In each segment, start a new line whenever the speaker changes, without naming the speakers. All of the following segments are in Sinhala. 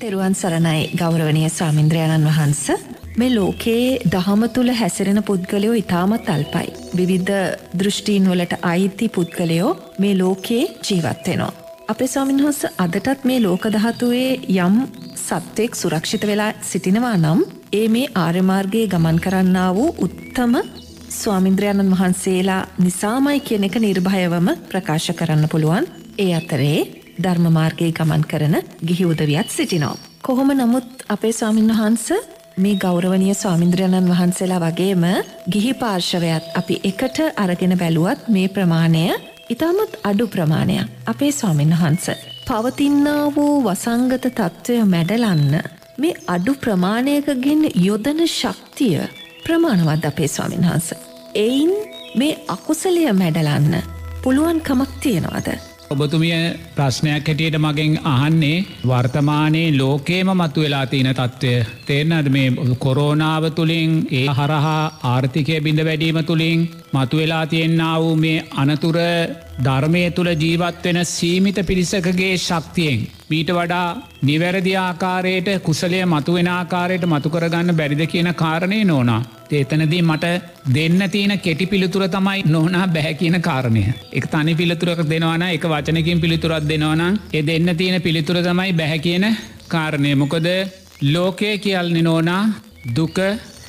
තෙරුවන් සරණයි ගෞරවනය ස්වාමින්ද්‍රයාණන් වහන්ස මේ ලෝකයේ දහම තුළ හැසිරෙන පුද්ගලයෝ ඉතාමත් අල්පයි. විවිධ දෘෂ්ටීන් වලට අයිති පුද්ගලයෝ මේ ලෝකයේ ජීවත්වෙනවා. අපේ ස්වාමින්හොස අදටත් මේ ලෝකදහතුවේ යම් සත්වයෙක් සුරක්ෂිත වෙලා සිටිනවා නම් ඒ මේ ආර්යමාර්ගයේ ගමන් කරන්න වූ උත්තම ස්වාමින්ද්‍රයණන් වහන්සේලා නිසාමයි කියන එක නිර්භයවම ප්‍රකාශ කරන්න පුළුවන් ඒ අතරේ ධර්මමාර්ගයේ ගමන් කරන ගිහි උදවියත් සිටිනවා. කොහොම නමුත් අපේ ස්වාමින් වහන්ස මේ ගෞරවනය ස්වාමින්ද්‍රයණන් වහන්සේලා වගේම ගිහි පාර්ශවයත් අපි එකට අරගෙන බැලුවත් මේ ප්‍රමාණය ඉතාමත් අඩු ප්‍රමාණයක් අපේ ස්වාමින් වහන්ස. පවතින්නා වූ වසංගත තත්ත්වය මැඩලන්න මේ අඩු ප්‍රමාණයකගෙන් යොදන ශක්තිය ප්‍රමාණවත් අපේ ස්වාමින් වහන්ස. එයින් මේ අකුසලය මැඩලන්න පුළුවන් කමක් තියෙනවද.
ඔබතුමිය ප්‍රශ්නයක් හැටියට මගෙන් අහන්නේ වර්තමානයේ ලෝකේම මතු වෙලා තියෙන තත්ත්වය. තේරනද මේ කොරෝනාව තුළින් ඒ හරහා ආර්ථිකය බිඳ වැඩීම තුළින් මතු වෙලා තියෙන්න්න වූ මේ අනතුර ධර්මය තුළ ජීවත්වෙන සීමිත පිරිසකගේ ශක්තියෙන්. මීට වඩා නිවැරදි ආකාරයට කුසලය මතුවෙන ආකාරයට මතුකරගන්න බැරිද කියන කාරණය නෝනා. ඒතනදී මට දෙන්න තියෙන කෙටි පිළිතුර තමයි නොනා බැහැ කියන කාරණය. එක තනි පිළිතුරක දෙනවන එක වචනකින් පිළිතුරත් දෙනවන ඒ දෙන්න තියෙන පිළිතුර තමයි බැහැ කියන කාරණය මොකද ලෝකය කියල්නෙ නෝනා දුක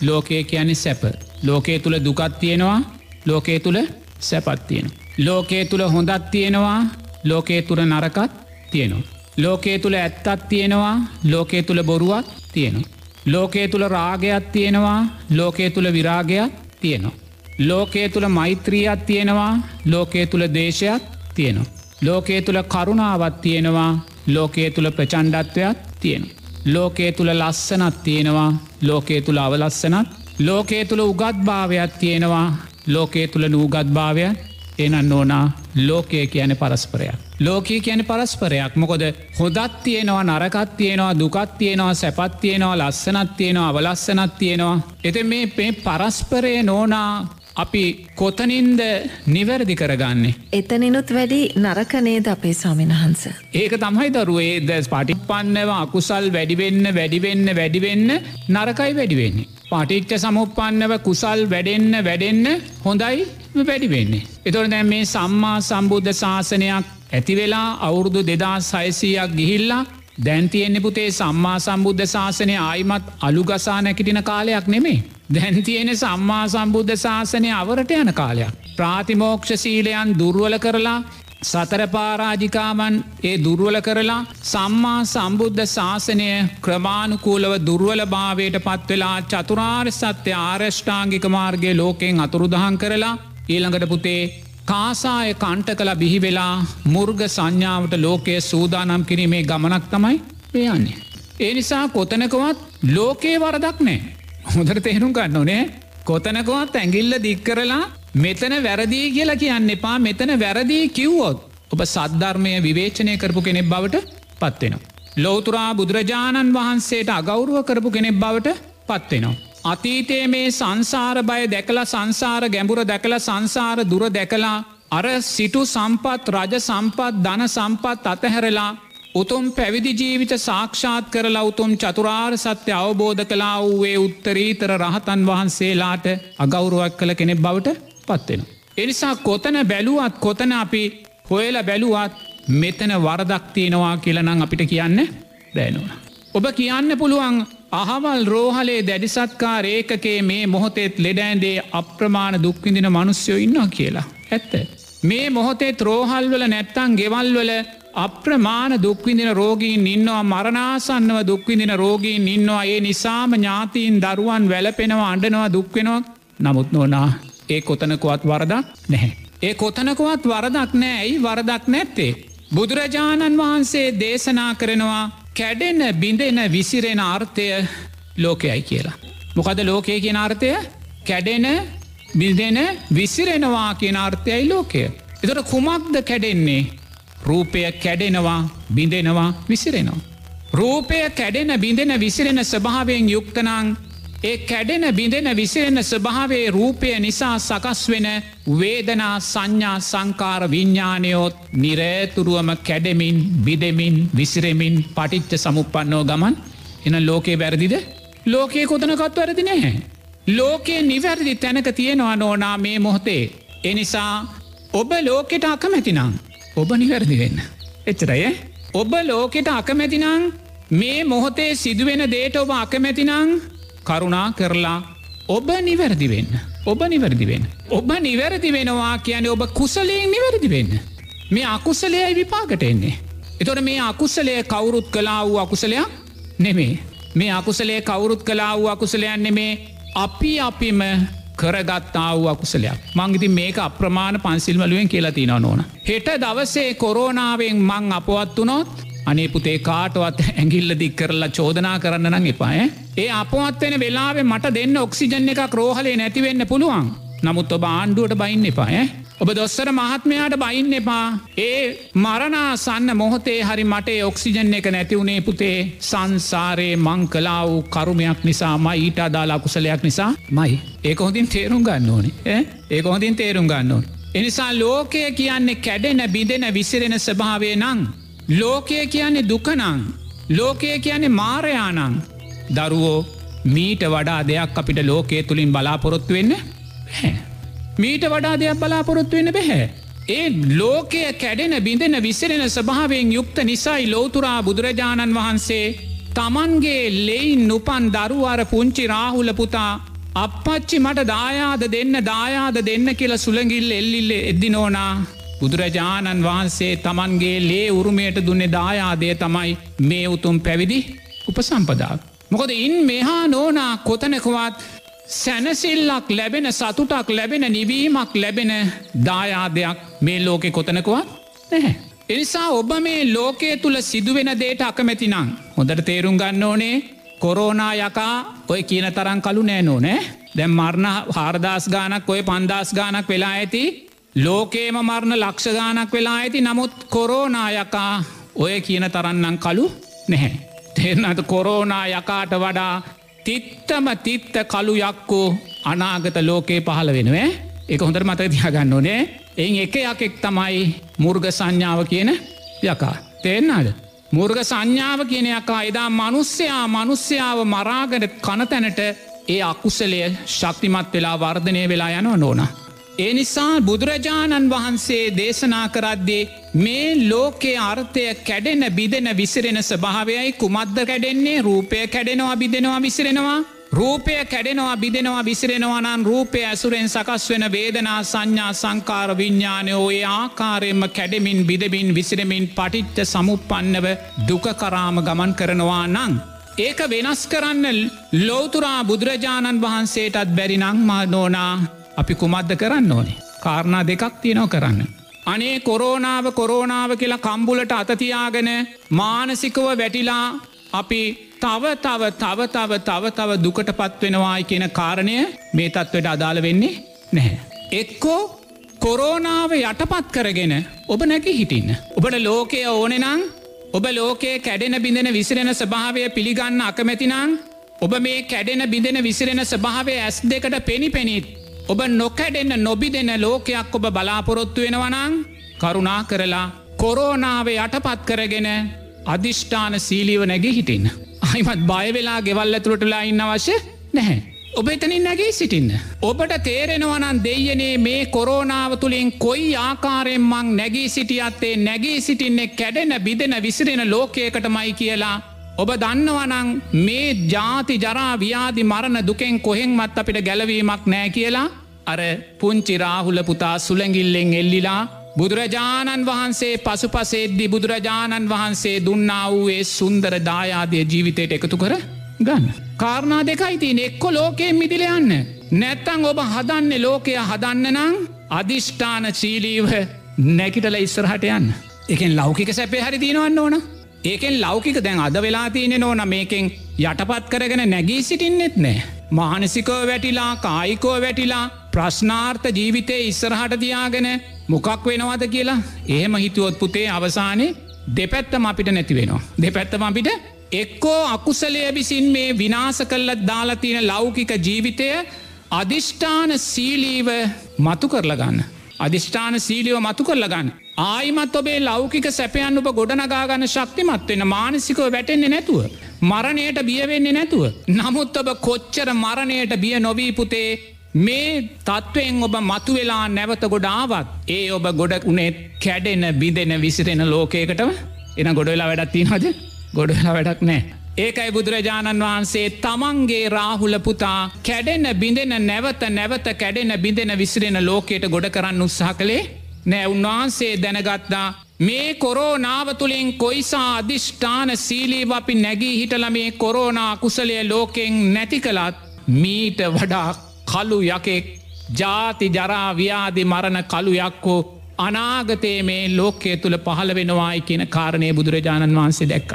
ලෝකය කියන්නේ සැප. ලෝකයේ තුළ දුකත් තියෙනවා ලෝකයේ තුළ සැපත් තියෙන. ලෝකයේ තුළ හොඳත් තියෙනවා ලෝකයේ තුර නරකත් තියෙනවා. ලෝකයේ තුළ ඇත්තත් තියෙනවා ලෝකයේ තුළ බොරුවත් තියෙනවා. ලෝකයේ තුළ රාගයක් තියෙනවා ලෝකයේ තුළ විරාගයක් තියෙනවා. ලෝකයේ තුළ මෛත්‍රියත් තියෙනවා ලෝකයේ තුළ දේශයක් තියෙනවා. ලෝකයේ තුළ කරුණාවත් තියෙනවා ලෝකයේ තුළ ප්‍රචණ්ඩත්වයක් තියෙන. ලෝකයේ තුළ ලස්සනත් තියෙනවා ලෝකයේ තුළ අවලස්සනත් ලෝකයේ තුළ උගත්භාවයක් තියෙනවා ලෝකයේ තුළ නූගත්භාවයක් එනන්න ඕනා ලෝකය කියන පරස්පරයක්. ලෝකී කියන පරස්පරයක් මොකොද හොදත් තියෙනවා නරකත් තියෙනවා දුකත් තියෙනවා සැපත් තියෙනවා ලස්සනත් තියෙනවා අවලස්සනත් තියෙනවා. එත මේ පේ පරස්පරය නෝනා අපි කොතනින්ද නිවැරදි කරගන්නේ.
එතනිනුත් වැඩි නරකනේද අපේ සාමිනහන්ස.
ඒක තමයි දරුවේ ද පටිපන්නව අකුසල් වැඩිවෙන්න වැඩිවෙන්න වැඩිවෙන්න නරකයි වැඩිවෙන්නේ. පටිච්ච සමුපන්නව කුසල් වැඩෙන්න වැඩෙන්න හොඳයි වැඩිවෙන්නේ. එතොර දැන් මේ සම්මා සම්බුද්ධ ශාසනයක් ඇතිවෙලා අවුරුදු දෙදා සයිසීයක් ගිහිල්ලා දැන්තියෙන්න්න පුතේ සම්මා සම්බුද්ධ ශාසනය ආයිමත් අලුගසා නැකිටින කාලයක් නෙමේ. දැන්තියෙන සම්මා සම්බුද්ධ ශාසනය අවරට යන කාලයක්. ප්‍රාතිමෝක්ෂ සීලයන් දුර්වල කරලා සතරපාරාජිකාවන් ඒ දුර්වල කරලා සම්මා සම්බුද්ධ ශාසනය ක්‍රමාණුකූලව දුර්වල භාවයට පත්වෙලා චතුරාර් සත්‍ය ආර්ෂ්ඨාංගික මාර්ගය ලෝකෙන් අතුරුදහන් කරලා ඊළඟට පුතේ කාසාය කණ්ට කළ බිහි වෙලා මුර්ග සංඥාවට ලෝකයේ සූදානම් කිරීමේ ගමනක් තමයි පයන්නේ. ඒ නිසා කොතනකවත් ලෝකයේ වරදක් නෑ. හොදර තේරුම් ගන්න ඕනේ කොතනකවත් ඇඟිල්ල දික්කරලා මෙතන වැරදිී කියලා කියන්න එපා මෙතන වැරදිී කිව්වොත් ඔබ සද්ධර්මය විවේචනය කරපු කෙනෙක් බවට පත්වෙනවා. ලෝතුරා බුදුරජාණන් වහන්සේට අගෞරුව කරපු කෙනෙක් බවට පත්වෙනවා. අතීතයේ මේ සංසාර බය දැකලා සංසාර ගැඹුර දැකලා සංසාර දුර දැකලා අර සිටු සම්පත් රජ සම්පත් ධන සම්පත් අතහැරලා උතුම් පැවිදි ජීවිත සාක්ෂාත් කරලා උතුම් චතුරාර් සත්‍ය අවබෝධ කලා වූයේ උත්තරීතර රහතන් වහන්සේලාට අගෞරුවක් කළ කෙනෙක් බවට පත්වෙන. එනිසා කොතන බැලුවත් කොතන අපි හොයල බැලුවත් මෙතන වරදක් තියෙනවා කියලනං අපිට කියන්න බෑනුවන. ඔබ කියන්න පුළුවන් අහවල් රෝහලේ දැඩිසත්කා රේකකේ මේ මොහොතෙත් ලෙඩෑන්දේ අප්‍රමාණ දුක්විදින මනුස්්‍යයෝ ඉන්නවා කියලා. ඇත්ත. මේ මොහොතේ ත්‍රෝහල්වල නැත්තං ගෙවල්වල අප්‍රමාණ දුක්විදින රෝගීන් ඉන්නවා මරණාසන්නව දුක්විදින රෝගීන් ඉන්නවා ඒ නිසාම ඥාතීන් දරුවන් වැලපෙනවා අඩනවා දුක්වෙනවා නමුත් නොනා ඒ කොතනකුවත් වරදක් නැහැ. ඒ කොතනකුවත් වරදක් නෑ ඇයි වරදක් නැත්තේ. බුදුරජාණන් වහන්සේ දේශනා කරනවා කැඩෙන බිඳෙන විසිරෙන අර්ථය ලෝකයයි කියලා. මොකද ලෝකය කියෙන අර්ථය කැඩෙන බිදෙන විසිරෙනවා කියන අර්ථයයි ලෝකය. එතට කුමක්ද කැඩෙන්නේ රූපය කැඩෙනවා බිඳෙනවා විසිරෙනවා. රූපය කැඩෙන බිඳෙන විසිරෙන ස්භාවයෙන් යුක්තනං ඒ කැඩෙන බිඳෙන විසිරෙන ස්භාවේ රූපය නිසා සකස් වෙන වේදනා සංඥා සංකාර විඤ්ඥානයෝත් නිරේතුරුවම කැඩෙමින් බිදෙමින් විසිරෙමින් පටිච්ච සමුපන්නෝ ගමන් එන ලෝකේ වැරදිද ලෝකයේ කොතනකත් වැරදි නැහැ. ලෝකයේ නිවැරදි තැනක තියෙනවා නෝනා මේ මොහොතේ. එනිසා ඔබ ලෝකෙට අකමැතිනං ඔබ නිවැරදි වෙන්න. එච්චරය ඔබ ලෝකෙට අකමැතිනං මේ මොහොතේ සිදුවෙන දේට ඔබ අකමැතිනං කරුණා කරලා ඔබ නිවැරදි වෙන්න. ඔබ නිවැරදි වෙන්න. ඔබ නිවැරදි වෙනවා කියන ඔබ කුසලයෙන් නිවැරදි වෙන්න. මේ අකුසලයයි විපාකට එන්නේ. එතොට මේ අකුසලය කවුරුත් කලා වූ අකුසලයක් නෙමේ. මේ අකුසලේ කවුරුත් කලා වූ අකුසලයන් නෙමේ අපි අපිම කරගත්තා වූ අකුසලයක් මංගිති මේක අප්‍රමාණ පන්සිල්වලුවෙන් කියලා තින ඕන. හෙට දවසේ කොරෝනාවෙන් මං අපවත් වනොත් අනේ පුතේ කාටවත් ඇගිල්ල දික් කරලා චෝදනා කරන්න නං එපාය. ඒ අපත්වෙන වෙලාවේ මට දෙන්න ඔක්සිජන් එක රෝහලේ නැතිවෙන්න පුළුවන්. නමුත් ඔබ ආණ්ඩුවට බයින්න එපාය. ඔබ දොස්සර මහත්මයාට බයින්න එපා ඒ මරණා සන්න මොහොතේ හරි මට ඔක්සිජන් එක නැතිවුණේ පුතේ සංසාරයේ මං කලා වූ කරුමයක් නිසා මයි ඊට අදාලා කුසලයක් නිසා මයි ඒක හොඳින් තේරුම් ගන්න ඕනේ ඒක හොඳින් තේරුම් ගන්න ඕන. එනිසා ලෝකය කියන්නේ කැඩෙන බිඳෙන විසිරෙන ස්භාවය නං. ලෝකය කියන්නේ දුකනං. ලෝකය කියන්නේ මාරයානං. දරුවෝ මීට වඩා දෙයක් අපිට ලෝකයේ තුළින් බලාපොරොත්තු වෙන්න හැ. මීට වඩා දෙයක් බලාපොරොත්තු වෙන බැහැ. ඒ ලෝකය කැඩෙන බිඳෙන විසිරෙන ස්භාවෙන් යුක්ත නිසයි ලෝතුරා බුදුරජාණන් වහන්සේ තමන්ගේ ලෙයින් නුපන් දරුවාර පුංචි රාහුල පුතා අපපච්චි මට දායාද දෙන්න දායාද දෙන්න කියල සුළගිල් එල්ලිල්ල එද්දිනෝනා බුදුරජාණන් වහන්සේ තමන්ගේ ලේ උරුමයට දුන්නේ දායාදය තමයි මේ උතුම් පැවිදි උපසම්පදාක්. මොකද ඉන් මෙහා නෝනා කොතනකවත් සැනසිල්ලක් ලැබෙන සතුටක් ලැබෙන නිවීමක් ලැබෙන දායාදයක් මේ ලෝකෙ කොතනකවත් නැහැ. එනිසා ඔබ මේ ලෝකයේ තුළ සිදුවෙන දේට අකමැතිනං හොඳට තේරුම් ගන්න ඕනේ කොරෝනා යකා ඔය කියන තරන් කලු නෑනෝ නෑ දැම් මරණ හාරදස් ගානක් ඔය පන්දස් ගානක් වෙලා ඇති ලෝකේම මරණ ලක්ෂ ගානක් වෙලා ඇති නමුත් කොරෝනා යකා ඔය කියන තරන්නම් කලු නැහැ. තෙරනට කොරෝනා යකාට වඩා තිත්තම තිත්ත කළු යක්කෝ අනාගත ලෝකයේ පහළ වෙනවේ එක හොඳර මත තියාගන්න ඕනේ එයින් එක යකෙක් තමයි මුර්ග සංඥාව කියන යකා තේෙන්න්නද. මුර්ග සංඥාව කියන යකා එදා මනුස්්‍යයා මනුස්්‍යාව මරාගට කනතැනට ඒ අකුසලය ශක්තිමත් වෙලා වර්ධනය වෙලා යන නෝනා. ඒ නිසා බුදුරජාණන් වහන්සේ දේශනා කරද්දේ මේ ලෝකයේ අර්ථය කැඩෙන බිදෙන විසිරෙන ස්භාවයයි කුමද්ද කැඩෙන්නේ රූපය කැඩෙනවා බිදෙනවා විසිරෙනවා රූපය කැඩෙනවා බිදෙනවා විසිරෙනවානන් රූපය ඇසුරෙන් සකස් වෙන වේදනා සංඥා සංකාර විඤ්ඥානයෝ ඒ ආකාරයෙන්ම කැඩෙමින් බිදමින් විසිරමින් පටිච්ච සමුපන්නව දුකකරාම ගමන් කරනවා නං. ඒක වෙනස් කරන්න ලෝතුරා බුදුරජාණන් වහන්සේටත් බැරිනං මා නෝනා අපි කුමද්ද කරන්න ඕනේ. කාරණා දෙකක් තියනෝ කරන්න. අනේ කොරෝනාව කොරෝනාව කියලා කම්බුලට අතතියාගෙන මානසිකව වැටිලා අපි තව තව තව තව තව තව දුකට පත්වෙනවායි කියන කාරණය මේ තත්වට අදාළ වෙන්නේ නැහැ. එක්කෝ කොරෝනාව යටපත් කරගෙන ඔබ නැකි හිටින්න. ඔබට ලෝකය ඕනෙනං ඔබ ලෝකයේ කැඩෙන බිඳෙන විසිරෙන ස්භාවය පිළිගන්න අකමැතිනං ඔබ මේ කැඩෙන බිඳෙන විසිරෙන ස්භාවය ඇස් දෙකට පෙනි පෙනිත් ඔබ නොකැඩෙන්න නොබිදෙන ලෝකයක් ඔබ බලාපොරොත්තු වෙනවනං කරුණා කරලා කොරෝනාව යටපත් කරගෙන අධිෂ්ඨාන සීලියව නැගේ හිටින්න. අයිමත් බයවෙලා ගෙවල් ඇතුළටලා ඉන්න අවශ්‍ය නැහැ. ඔබ එතනින් නැගේ සිටින්න. ඔබට තේරෙනවනන් දෙයනේ මේ කොරෝනාව තුළින් කොයි ආකාරයෙන් මං නැගී සිටියත්තේ නැගී සිටින්නේ කැඩෙන බිදෙන විසිරෙන ලෝකයකට මයි කියලා. ඔබ දන්නවනං මේ ජාති ජරා ව්‍යාධි මරණ දුකෙන් කොහෙන් මත් අපිට ගැලවීමක් නෑ කියලා අර පුංචි රාහුල පුතා සුළඟිල්ලෙන් එල්ලිලා බුදුරජාණන් වහන්සේ පසු පසේද්දි බුදුරජාණන් වහන්සේ දුන්නා වූයේ සුන්දර දායාදය ජීවිතයට එකතු කර ගන්න. කාරණා දෙකයි තියන එක්කො ලෝකයෙන් මිදිල යන්න. නැත්තං ඔබ හදන්න ලෝකය හදන්න නං අධිෂ්ඨාන චීලීව නැකිටල ඉස්සරහට යන්න. එකෙන් ලෞකික සැපේ හරි දීනවන්න ඕන. ඒකෙන් ලෞකික දැන් අද වෙලා තියනෙ නෝන මේකෙන් යටපත් කරගෙන නැගී සිටින්නෙත් නෑ. මානසිකෝ වැටිලා කායිකෝ වැටිලා ප්‍රශ්නාර්ථ ජීවිතය ඉස්සරහට තියාගෙන මොකක් වෙනවාද කියලා එහෙම හිතුවොත් පුතේ අවසානය දෙපැත්තම අපිට නැති වෙනවා. දෙපැත්තම අපිට එක්කෝ අකුසලය විසින් මේ විනාස කල්ලත් දාලතින ලෞකික ජීවිතය අධිෂ්ඨාන සීලීව මතු කරලගන්න. අධිෂ්ඨාන සීලියව මතු කරලගන්න. ආයිමත් ඔබේ ලෞකික සැපයන් ඔබ ගොඩනගාගන්න ශක්තිමත්වෙන මානසිකව වැටෙන්නේ නැතුව. මරණයට බියවෙන්නේ නැතුව. නමුත් ඔබ කොච්චර මරණයට බිය නොවී පුතේ මේ තත්ත්වයෙන් ඔබ මතු වෙලා නැවත ගොඩාවත් ඒ ඔබ ගොඩ උනේ කැඩෙන බිඳෙන විසිරෙන ලෝකයකටම එන ගොඩවෙලා වැඩත්ති හද ගොඩවෙලා වැඩක් නෑ. ඒකයි බුදුරජාණන් වහන්සේ තමන්ගේ රාහුල පුතා කැඩෙන බිඳෙන නැවත නැවත කැඩෙන බිඳෙන විසිරෙන ලෝකයට ගොඩ කරන්න උත්සාහ කළේ නෑ උන්වහන්සේ දැනගත්තා මේ කොරෝනාව තුළින් කොයිසා අධිෂ්ඨාන සීලීව අපි නැගී හිටල මේ කොරෝනා කුසලය ලෝකෙන් නැති කළත් මීට වඩා කලු යකෙක් ජාති ජරාව්‍යාදි මරණ කළු යක්කෝ අනාගතයේ මේ ලෝකයේ තුළ පහළ වෙනවායි කියන කාරණය බුදුරජාණන් වහන්සේ දැක්ක.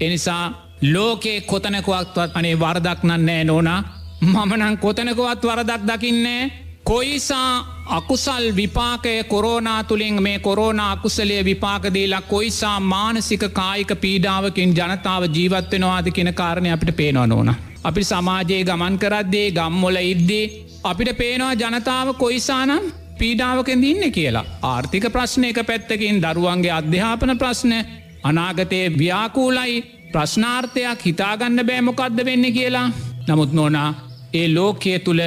එනිසා ලෝකයේ කොතනකුවක්ත්වත් අනේ වරදක් නන්නෑ නෝනා මමනං කොතනකුවත් වරදක් දකින්නේ කොයිසා අකුසල් විපාකය කොරෝනා තුළින් මේ කොරෝණ අකුසලය විපාකදීලා කොයිසා මානසික කායික පීඩාවකින් ජනතාව ජීවත්වෙනවාද කියන කාරණය අපිට පේනවා ඕන. අපි සමාජයේ ගමන් කරද්දේ ගම්මොල ඉද්දී අපිට පේනවා ජනතාව කොයිසානම් පීඩාවකෙන් ඉන්න කියලා. ආර්ථික ප්‍රශ්නයක පැත්තකින් දරුවන්ගේ අධ්‍යාපන ප්‍රශ්න අනාගතයේ ව්‍යාකූලයි ප්‍රශ්නාර්ථයක් හිතාගන්න බෑමොකක්ද වෙන්න කියලා. නමුත් නෝනා ඒ ලෝකය තුළ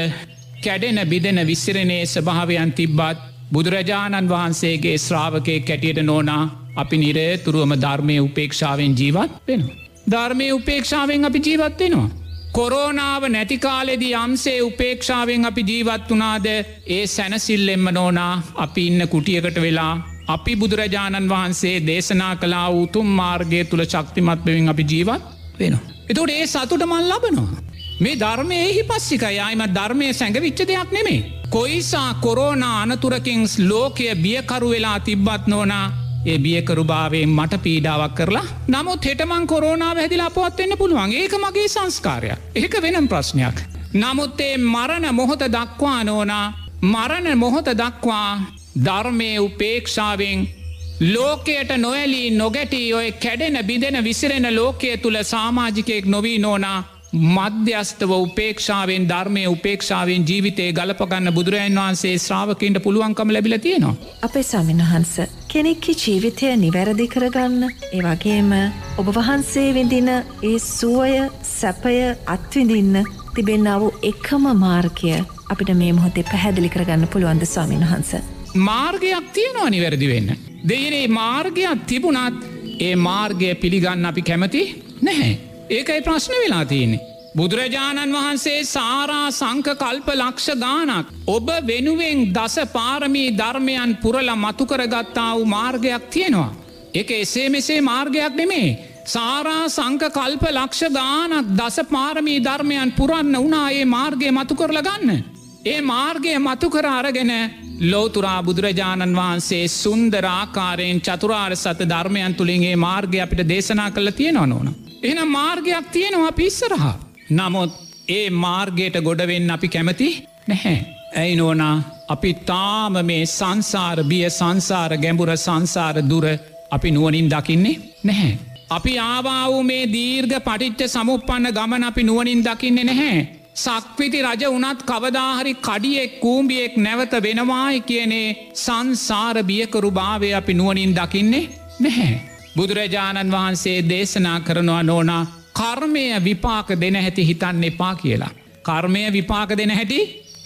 කැඩෙන බිදෙන විස්සිරණයේ ස්භාවයන් තිබ්බත් බුදුරජාණන් වහන්සේගේ ශ්‍රාවකය කැටියට නෝනා අපි නිරේ තුරුවම ධර්මය උපේක්ෂාවෙන් ජීවත් වෙන. ධර්මය උපේක්ෂාවෙන් අපි ජීවත් වෙනවා. කොරෝනාව නැතිකාලෙදී අම්සේ උපේක්ෂාවෙන් අපි ජීවත් වනාද ඒ සැනසිල්ලෙම්ම නෝනා අපි ඉන්න කුටියකට වෙලා අපි බුදුරජාණන් වහන්සේ දේශනා කලා උතුම් මාර්ගය තුළ ශක්තිමත් බවින් අපි ජීවත් වෙන. එතොට ඒ සතුට මල් ලබනවා. මේ ධර්මය එහි පස්සික යායිම ධර්මය සැඟවිච්ච දෙයක් නෙමේ. කොයිසා කොරෝනා අනතුරකින් ලෝකය බියකරු වෙලා තිබ්බත් නෝනා ඒ බියකරුභාවයෙන් මට පීඩාවක් කරලා නමුත් හෙටමං කොරෝනාව හැදිලා පොත්වෙන්න පුළුවන් ඒක මගේ සංස්කාරයක් ඒක වෙනම් ප්‍රශ්නයක්. නමුත් ඒ මරණ මොහොත දක්වා නෝනා මරණ මොහොත දක්වා ධර්මය උපේක්ෂාවෙන් ලෝකයට නොවැලී නොගැටී ඔය කැඩෙන බිදෙන විසිරෙන ලෝකය තුළ සාමාජිකයෙක් නොවී නෝනා මධ්‍යස්තව උපේක්ෂාවෙන් ධර්මය උපේක්ෂාවෙන් ජීවිතය ගලපගන්න බුදුරජන් වහන්සේ ශ්‍රාවකන්ට පුළුවන්කම ලැබිල තියෙනවා.
අපේ සමිනහන්ස කෙනෙක්කි ජීවිතය නිවැරදි කරගන්න ඒ වගේම ඔබ වහන්සේ විඳින ඒ සුවය සැපය අත්විඳින්න තිබෙන්නාව එකම මාර්ගය අපිට මේ මොහොතේ පැහැදිලි කරගන්න පුළුවන්ද ස්වාමින් වහන්ස.
මාර්ගයක් තියෙනවා නිවැරදි වෙන්න. දෙයනේ මාර්ගයක් තිබුණත් ඒ මාර්ගය පිළිගන්න අපි කැමති නැහැ. ඒකයි ප්‍රශ්න වෙලා තියන්නේ. බුදුරජාණන් වහන්සේ සාරා සංක කල්ප ලක්ෂ ගානක් ඔබ වෙනුවෙන් දස පාරමී ධර්මයන් පුරල මතුකරගත්තා වූ මාර්ගයක් තියෙනවා. එක එසේ මෙසේ මාර්ගයක් නෙමේ. සාරා සංක කල්ප ලක්ෂ ගානක් දස පාරමී ධර්මයන් පුරන්න වනායේ මාර්ගය මතු කරල ගන්න. ඒ මාර්ගය මතු කර අරගෙන ලෝතුරා බුදුරජාණන් වහන්සේ සුන්දරාකාරයෙන් චතුරාර් සත ධර්මයන් තුළින්ගේ මාර්ගය අපිට දේශනා කළ තියෙනවා නොන. එන මාර්ගයක් තියෙනවා පිස්සරහා. නමුත් ඒ මාර්ගයට ගොඩවෙන්න අපි කැමති නැහැ. ඇයි නෝනා අපි තාම මේ සංසාර බිය සංසාර ගැඹුර සංසාර දුර අපි නුවනින් දකින්නේ නැහැ. අපි ආවාවු මේ දීර්ඝ පටිච්ච සමුපන්න ගමන අපි නුවනින් දකින්නේ නැහැ. සක්විති රජ වනත් කවදාහරි කඩියෙක් කූම්බියෙක් නැවත වෙනවායි කියනේ සංසාර බියකරු භාවය අපි නුවනින් දකින්නේ නැහැ. බුදුරජාණන් වහන්සේ දේශනා කරනවා නෝනා කර්මය විපාක දෙන හැති හිතන්න එපා කියලා. කර්මය විපාක දෙන හැටි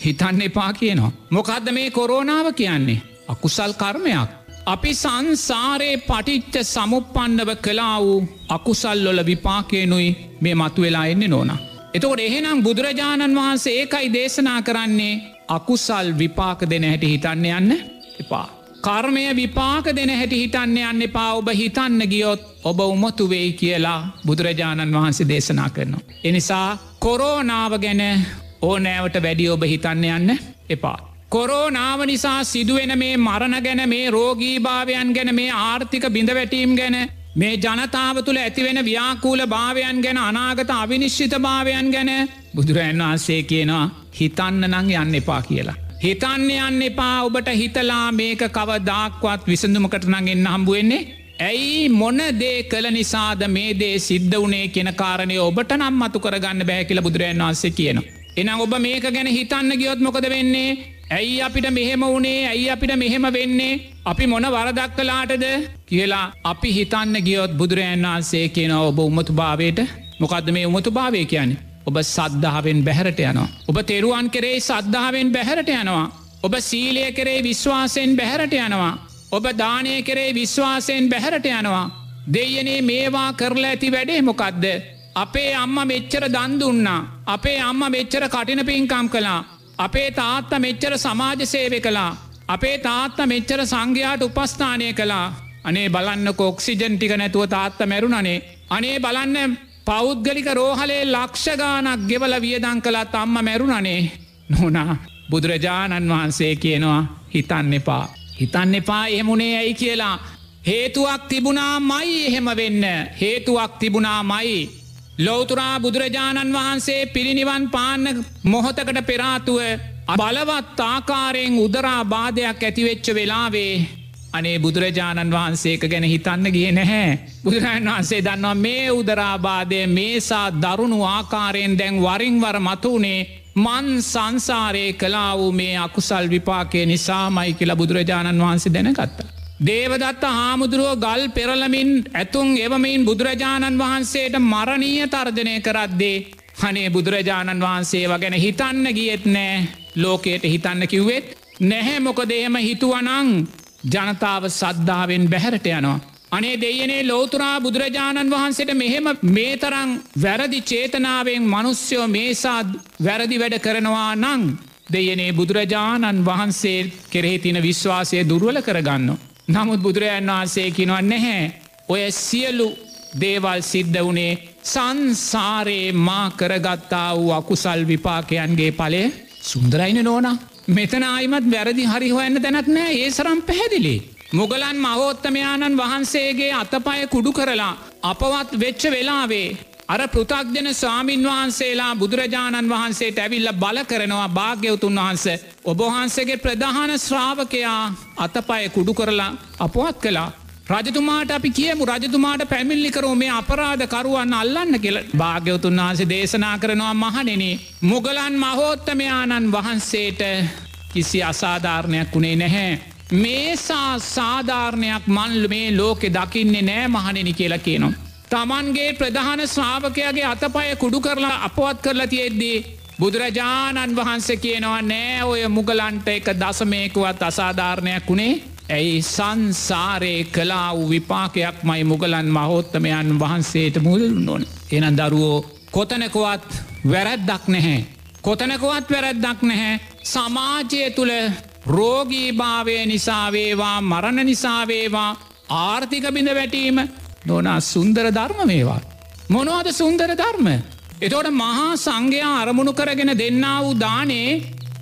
හිතන්න එපා කියනවා. මොකක්ද මේ කොරෝනාව කියන්නේ. අකුසල් කර්මයක්. අපි සංසාරයේ පටිච්ච සමුපන්නව කලා වූ අකුසල්ලොල විපාකයනුයි මේ මතු වෙලා එන්නේ නොනා. එතකොට එහෙනම් බුදුරජාණන් වහන්සේ ඒකයි දේශනා කරන්නේ අකුසල් විපාක දෙන හැටි හිතන්න යන්න එපා. කර්මය විපාක දෙන හැටි හිතන්න යන්න එපා ඔබ හිතන්න ගියොත් ඔබ උමතු වෙයි කියලා බුදුරජාණන් වහන්සේ දේශනා කරනවා. එනිසා කොරෝනාව ගැන ඕනෑවට වැඩි ඔබ හිතන්න යන්න එපා. කොරෝනාව නිසා සිදුවෙන මේ මරණ ගැන මේ රෝගීභාවයන් ගැන මේ ආර්ථික බිඳවැටීම් ගැන මේ ජනතාව තුළ ඇතිවෙන ව්‍යාකූල භාවයන් ගැන අනාගත අවිනිශ්චිත භාවයන් ගැන බුදුරජන් වහන්සේ කියනවා හිතන්න නං යන්න එපා කියලා. හිතන්න යන්න එපා. ඔබට හිතලා මේක කව දාක්වත් විසඳුමකට නඟෙන්න්න හම්බුවෙන්නේ ඇයි? මොන දේ කළ නිසාද මේ දේ සිද්ධ වනේ කියෙන කාරණය ඔබට නම් මතු කරගන්න බෑ කියල බුදුරජන් වන්සේ කියන. එනම් ඔබ මේක ගැන හිතන්න ගියොත් මොකද වෙන්නේ? ඇයි අපිට මෙහෙම වනේ? ඇයි අපිට මෙහෙම වෙන්නේ? අපි මොන වරදක් කලාටද කියලා අපි හිතන්න ගියොත් බුදුරජන් වන්සේ කියන ඔබ උමතු භාවයට මොකක්ද මේ උමතු භාවය කියන්නේ. ඔබ සද්ධාවෙන් බැහරට යනවා. ඔබ තෙරුවන් කරේ සද්ධාවෙන් බැහරට යනවා. ඔබ සීලය කරේ විශ්වාසයෙන් බැහරට යනවා. ඔබ දානය කරේ විශ්වාසයෙන් බැහැරට යනවා. දෙයනේ මේවා කරලා ඇති වැඩේ මොකක්ද. අපේ අම්ම මෙච්චර දන්දුන්නා. අපේ අම්ම මෙච්චර කටින පින්කම් කලා. අපේ තාත්ත මෙච්චර සමාජ සේවය කලා. අපේ තාත්ත මෙච්චර සංඝයාට උපස්ථානය කලා. අනේ බලන්න කොක්සිජන් ටික නැතුව තාත්ත මැරුණනේ. අනේ බලන්න පෞද්ගලික රෝහලේ ලක්ෂගානක් ගෙවල වියදං කළත් අම්ම මැරුණනේ. නොනා බුදුරජාණන් වහන්සේ කියනවා හිතන්න එපා. හිතන්න එපා එහෙමුණේ ඇයි කියලා. හේතුවක් තිබුණා මයි එහෙම වෙන්න. හේතුවක් තිබුණා මයි. ලෝතුරා බුදුරජාණන් වහන්සේ පිරිනිවන් පාන්න මොහොතකට පෙරාතුව බලවත් ආකාරයෙන් උදරා බාධයක් ඇතිවෙච්ච වෙලාවේ අනේ බුදුරජාණන් වහන්සේක ගැන හිතන්න ගිය නැහැ. බුදුරජාණන් වහන්සේ දන්නවා මේ උදරාබාදය මේසා දරුණු ආකාරයෙන් දැන් වරින්වර මතුනේ මන් සංසාරය කලා වූ මේ අකුසල් විපාකය නිසාමයි කියලා බුදුරජාණන් වහන්සේ දැනගත්තා. දේවදත්ත හාමුදුරුව ගල් පෙරලමින් ඇතුන් එවමින් බුදුරජාණන් වහන්සේට මරණීය තර්ජනය කරද්දේ. හනේ බුදුරජාණන් වහන්සේ වගැන හිතන්න ගියෙත් නෑ ලෝකයට හිතන්න කිව්වෙත් නැහැ මොකද එහෙම හිතුවනං ජනතාව සද්ධාවෙන් බැහැරට යනවා. අනේ දෙයනේ ලෝතුරා බුදුරජාණන් වහන්සේට මෙහෙම මේ තරං වැරදි චේතනාවෙන් මනුස්්‍යයෝ මේසාත් වැරදි වැඩ කරනවා නං දෙයනේ බුදුරජාණන් වහන්සේ කෙරෙහි තින විශ්වාසය දුර්වල කරගන්න. නමුත් බුදුරජාන් වහන්සේ කිනව නැහැ ඔය සියලු දේවල් සිද්ධ වනේ සංසාරයේ මා කරගත්තා වූ අකුසල් විපාකයන්ගේ පලය සුන්දරයින නෝනා මෙතන අයිමත් වැරදි හරි හොයන්න තැනක් නෑ. ඒ සරම් පැහැදිලි. මුගලන් මහෝත්තමයාණන් වහන්සේගේ අතපය kudu කරලා අපවත් වෙච්ච වෙලාවේ අර පෘතක්ජන ස්වාමීන් වහන්සේලා බුදුරජාණන් වහන්සේට ඇවිල්ල බල කරනවා භාග්‍යවතුන් වහන්ස. ඔබහන්සගේ ප්‍රධාන ශ්‍රාවකයා අතපය කුඩු කරලා අපවත් කලා රජතුමාට අපි කියමු. රජතුමාට පැමිල්ලි කරෝ මේ අපරාධ කරුවන් අල්ලන්න කියල. භාග්‍යවතුන් වහන්සේ දේශනා කරනවා මහනෙන මුගලන් මහෝත්තමයාණන් වහන්සේට කිසි අසාධාරණයක් වුණේ නැහැ. මේසා සාධාරණයක් මන්ල මේ ලෝකෙ දකින්නේ නෑ මහනෙන කියලා කියනවා. තමන්ගේ ප්‍රධාන ශ්‍රාවකයාගේ අතපය කුඩු කරලා අපවත් කරලා තියෙද්දී. බුදුරජාණන් වහන්සේ කියනවා නෑ ඔය මුගලන්ට එක දසමයකුවත් අසාධාරණයක් වුණේ ඇයි සංසාරය කලා වූ විපාකයක් මයි මුගලන් මහෝත්තමයන් වහන්සේට මුල්ලුන් ඕන. එන දරුවෝ කොතනකුවත් වැරැද්දක් නැහැ. කොතනකුවත් වැරැද්දක් නැහැ. සමාජය තුළ රෝගීභාවය නිසාවේවා මරණ නිසාවේවා ආර්ථික බිඳ වැටීම නොනා සුන්දර ධර්ම මේවා. මොනවද සුන්දර ධර්ම. එතෝට මහා සංඝයා අරමුණු කරගෙන දෙන්න වූ දානේ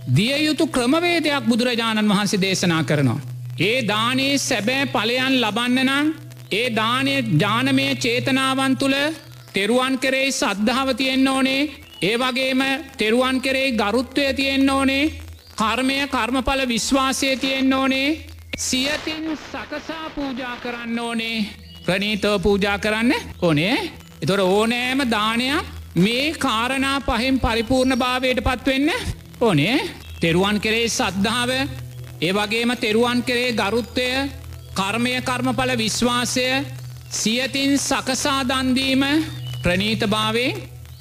දිය යුතු ක්‍රමවේදයක් බුදුරජාණන් වහන්සේ දේශනා කරනවා. ඒ දානේ සැබෑ පලයන් ලබන්න නම් ඒ දානය ජානමය චේතනාවන් තුළ තෙරුවන් කරේ සද්ධාව තියෙන්න්න ඕනේ ඒ වගේම තෙරුවන් කරේ ගරුත්වය තියෙන්න්න ඕනේ කර්මය කර්මඵල විශ්වාසය තියෙන්න්න ඕනේ සියතින් සකසා පූජා කරන්න ඕනේ. ප්‍රනීතව පූජා කරන්න ඕනේ. එතොට ඕනෑම දානයක් මේ කාරණා පහෙන් පරිපූර්ණ භාවයට පත්වෙන්න ඕනේ. තෙරුවන් කරේ සද්ධාව ඒ වගේම තෙරුවන් කරේ ගරුත්වය කර්මය කර්මඵල විශ්වාසය සියතින් සකසා දන්දීම ප්‍රනීතභාවේ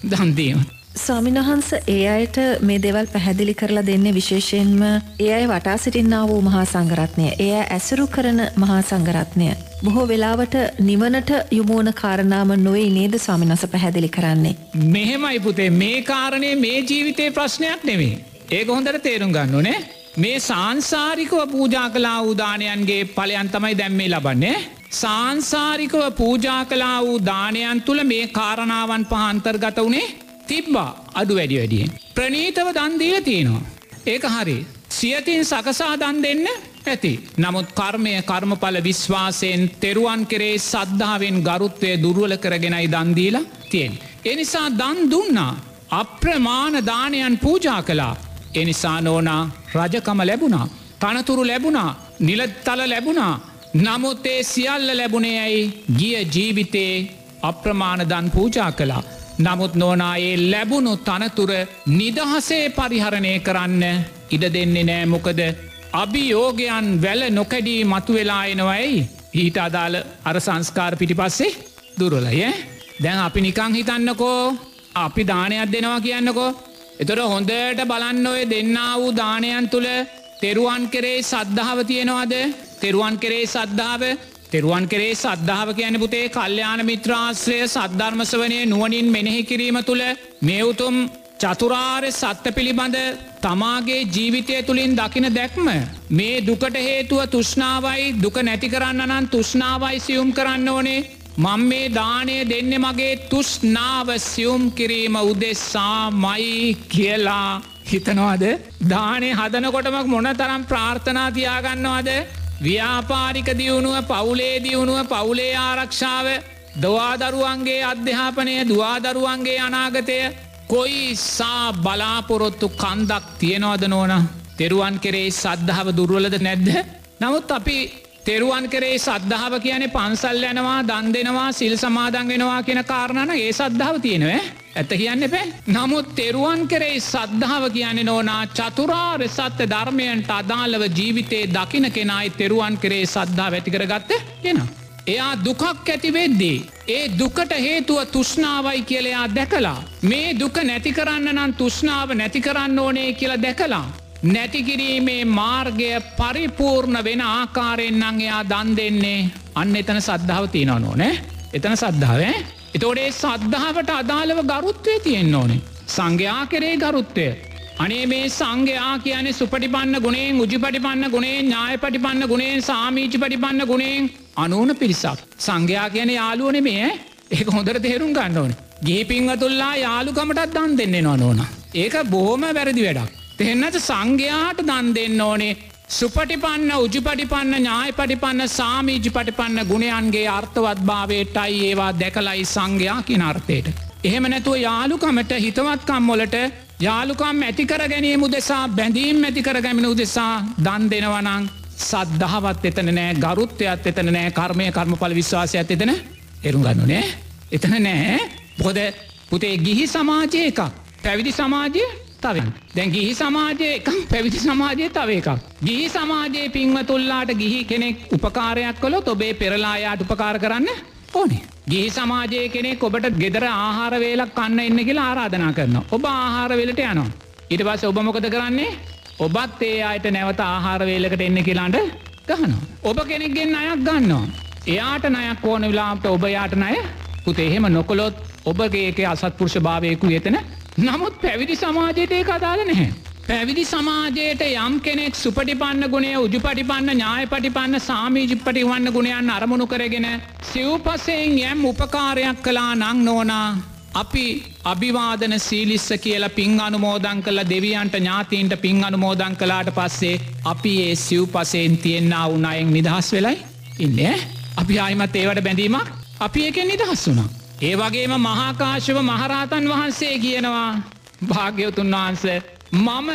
දන්දීම.
ස්වාමිනහන්ස ඒ අයට මේ දෙවල් පැහැදිලි කරලා දෙන්නේ විශේෂයෙන්ම ඒ අය වටා සිටින්නා වූ මහා සංගරත්නය එය ඇසුරු කරන මහා සංගරත්නය. බොහෝ වෙලාවට නිවනට යොමුවන කාරණාම නොවේ නේද ස්වාමිනස පැහැදිලි කරන්නේ.
මෙහෙමයි පුතේ මේ කාරණය මේ ජීවිතය ප්‍රශ්නයක් නෙවේ. ඒක හොඳට තේරුම් ගන්න ඕනේ මේ සංසාරිකව පූජා කලා උදානයන්ගේ පලයන් තමයි දැම්මේ ලබන්නේ. සංසාරිකව පූජා කලා වූ දානයන් තුළ මේ කාරණාවන් පහන්තර්ගත වනේ තිබ්බා අඩු වැඩි වැඩියෙන්. ප්‍රනීතව දන්දීල තියෙනවා. ඒක හරි. සියතින් සකසා දන් දෙන්න ඇති. නමුත් කර්මය කර්මඵල විශ්වාසයෙන් තෙරුවන් කරේ සද්ධාවෙන් ගරුත්වය දුරුවල කරගෙනයි දන්දීලා තියෙන්. එනිසා දන් දුන්නා. අප්‍රමාණ දානයන් පූජා කලා එනිසා නෝනා රජකම ලැබුණා. තනතුරු ලැබුණා නිලත්තල ලැබුණා නමුත් ඒ සියල්ල ලැබුණේ ඇයි ගිය ජීවිතේ අප්‍රමාණදන් පූජා කලා. නමුත් නෝනායේ ලැබුණු තනතුර නිදහසේ පරිහරණය කරන්න ඉඩ දෙන්නේ නෑ. මොකද අභියෝගයන් වැල නොකැඩී මතු වෙලා එනවයි ඊට අදාළ අර සංස්කාර පිටි පස්සේ දුරලය දැන් අපි නිකං හිතන්නකෝ. අපි දානයක් දෙනවා කියන්නකෝ. එතොට හොඳට බලන්න ඔය දෙන්න වූ දානයන් තුළ තෙරුවන් කරේ සද්ධාව තියෙනවාද? තෙරුවන් කරේ සද්ධාව තෙරුවන් කරේ සද්ධාව කියන පුතේ කල්්‍යයාන මිත්‍රාශ්‍රය සද්ධර්මස වනය නුවනින් මෙනෙහි කිරීම තුළ මේ උතුම් චතුරාර්ය සත්ත පිළිබඳ තමාගේ ජීවිතය තුළින් දකින දැක්ම මේ දුකට හේතුව තුෂ්නාවයි දුක නැති කරන්න නම් තුෂ්නාවයි සියුම් කරන්න ඕනේ. මං මේ දානය දෙන්න මගේ තුෂ්නාව සියුම් කිරීම උදෙස්සා මයි කියලා හිතනවාද? දානය හදනකොටමක් මොන තරම් ප්‍රාර්ථනා තියාගන්නවාද? ව්‍යාපාරික දියුණුව පවුලේ දියුණුව පවුලේ ආරක්ෂාව දවාදරුවන්ගේ අධ්‍යාපනය දවාදරුවන්ගේ අනාගතය කොයි සා බලාපොරොත්තු කන්දක් තියෙනවද නෝන? තෙරුවන් කෙරේ සද්ධාව දුර්වලද නැද්ද? නමුත් අපි තෙරුවන් කරේ සද්ධාව කියන පන්සල් යනවා දන් දෙනවා සිල් සමාදන් වෙනවා කියන කාරණන ඒ සද්ධාව තියෙනව ඇත කියන්න එපෑ නමුත් තෙරුවන් කරේ සද්ධාව කියන්නේ නෝනා චතුරාර් සත්‍ය ධර්මයන්ට අදාළව ජීවිතේ දකින කෙනයි තෙරුවන් කරේ සද්ධා වැතිකර ගත්ත කෙන. එයා දුකක් ඇතිවෙද්දී. ඒ දුකට හේතුව තුෂ්නාවයි කියලයා දැකලා. මේ දුක නැති කරන්න නම් තුෂ්නාව නැති කරන්න ඕනේ කියලා දැකලා. නැතිකිරීමේ මාර්ගය පරිපූර්ණ වෙන ආකාරයෙන් නං එයා දන් දෙන්නේ? අන්න එතන සද්ධාව තියෙනව නෝනෑ එතන සද්ධාවේ එතෝඩේ සද්ධාවට අදාළව ගරුත්වය තියෙන්න්න ඕනේ. සංඝයා කරේ ගරුත්වය. අනේ මේ සංඝයා කියන සුපටිපන්න ගුණෙන් උජිපටිපන්න ගුණේ ඥාය පටිපන්න ගුණේ සාමීචි පටිපන්න ගුණෙන් අනුවන පිරිසක්. සංඝයා කියන යාලුවන මේ ඒක හොඳර තේරුම් ගන්න ඕන. ගිහිපින්වතුල්ලා යාලුකමටත් දන් දෙන්නේ නොනෝන ඒක බොහොම වැරදි වැඩක්. එහෙන්නට සංඝයාට දන් දෙන්න ඕනේ. සුපටිපන්න උජිපටිපන්න ඥාය පටිපන්න සාමීජි පටිපන්න ගුණයන්ගේ අර්ථවත් භාවයටයි ඒවා දැකලයි සංඝයා කින අර්ථයට. එහෙම නැතුව යාලුකමට හිතවත්කම්මොලට යාලුකම් ඇතිකර ගැනීම උදෙසා බැඳීම් ඇතිකර ගැමින උදෙසා දන් දෙනවනං සද්ධාවත් එතන නෑ ගරුත්තයත් එතන නෑ කර්මය කර්මඵල විශ්වාසයක් එතන එරු ගන්නු නෑ. එතන නෑ. බොද පුතේ ගිහි සමාජය එකක්. පැවිදි සමාජය තව දැන් ගිහි සමාජය එකම් පැවිදි සමාජය තව එකක්. ගිහි සමාජයේ පින්වතුල්ලාට ගිහි කෙනෙක් උපකාරයක් කොලො ඔබේ පෙරලායාට උපකාර කරන්න ඕනේ. ගිහි සමාජය කෙනෙක් ඔබට ගෙදර ආහාරවේලක් කන්න එන්න කියලා ආරාධනා කරන. ඔබ ආහාරවෙලට යනවා. ඉට පස ඔබ මොකද කරන්නේ ඔබත් ඒ අයට නැවත ආහාරවේලකට එන්න කියලාට ගහනවා. ඔබ කෙනෙක්ගෙන් අයක් ගන්නවා. එයාට නයක් ඕන වෙලාට ඔබ යාට නය පුතේ එහෙම නොකොලොත් ඔබගේ අසත්පුරුෂ භාවයකු එතන නමුත් පැවිදි සමාජයට ඒ අදාල නැහැ. පැවිදි සමාජයට යම් කෙනෙක් සුපටිපන්න ගුණේ උජුපටිපන්න ඥාය පටිපන්න සාමීජිප්පටි වන්න ගුණයන් අරමුණු කරගෙන සිව්පසයෙන් යම් උපකාරයක් කලා නං නෝනා අපි අභිවාදන සීලිස්ස කියලා පින් අනුමෝදං කළ දෙවියන්ට ඥාතීන්ට පින් අනුමෝදං කලාට පස්සේ අපි ඒ සිව් පසයෙන් තියෙන්න්න උනායෙන් නිදහස් වෙලයි ඉන්න අපි ආයිමත් ඒවට බැඳීමක් අපි එකෙන් නිදහස් වුනා. ඒ වගේම මහාකාශව මහරහතන් වහන්සේ කියනවා භාග්‍යවතුන් වහන්ස මම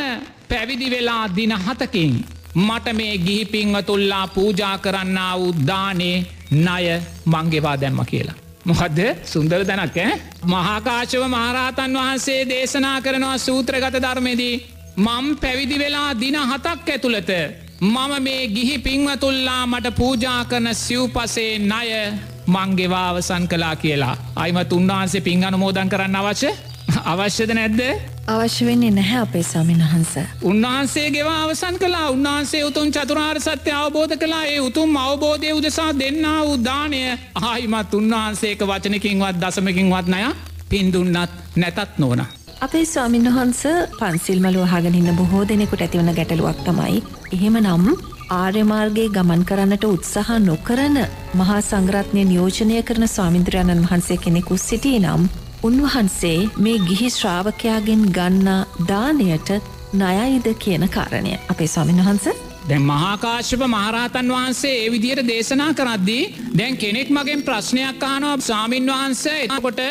පැවිදි වෙලා දින හතකින් මට මේ ගිහිපින්වතුල්ලා පූජා කරන්න උද්දානේ ණය මංගෙවා දැම්ම කියලා. මොහදද සුන්දර දැනක් ඈ මහාකාශව මහරහතන් වහන්සේ දේශනා කරනවා සූත්‍රගත ධර්මයේදී මම් පැවිදි වෙලා දින හතක් ඇතුළත මම මේ ගිහි පින්වතුල්ලා මට පූජා කරන සිව්පසේ ණය මංගෙවා අවසන් කලා කියලා අයිමත් උන්වහන්සේ පින් අනුමෝදන් කරන්න අවශ්‍ය අවශ්‍යද නැද්ද
අවශ්‍ය වෙන්නේ නැහැ අපේ සාමීන් වහන්ස.
උන්වහන්සේ ගෙවා අවසන් කලා උන්වහන්සේ උතුන් චතුරාර් සත්‍ය අවබෝධ කලා ඒ උතුම් අවබෝධය උදෙසා දෙන්න උදානය ආයිමත් උන්වහන්සේක වචනකින්වත් දසමකින්වත් නය පින්දුන්නත් නැතත් නෝන.
අපේ ස්වාමින් වහන්ස පන්සිල්මලුව හගනින්න බොහෝ දෙනෙකුට ඇතිවන ගැටලුවක් තමයි. එහෙම නම් ආර්යමාර්ගයේ ගමන් කරන්නට උත්සාහ නොකරන මහා සංග්‍රත්නය නියෝජනය කරන ස්වාමින්ද්‍රයණන් වහන්සේ කෙනෙකු සිටී නම් උන්වහන්සේ මේ ගිහි ශ්‍රාවකයාගෙන් ගන්නා දානයට නයයිද කියන කාරණය. අපේ ස්වාමින් වහන්ස?
දැන් මහාකාශ්‍යප මහරහතන් වහන්සේ ඒ විදියට දේශනා කරද්දී දැන් කෙනෙක් මගෙන් ප්‍රශ්නයක් අහනවා සාමීන් වහන්සේ එතකොට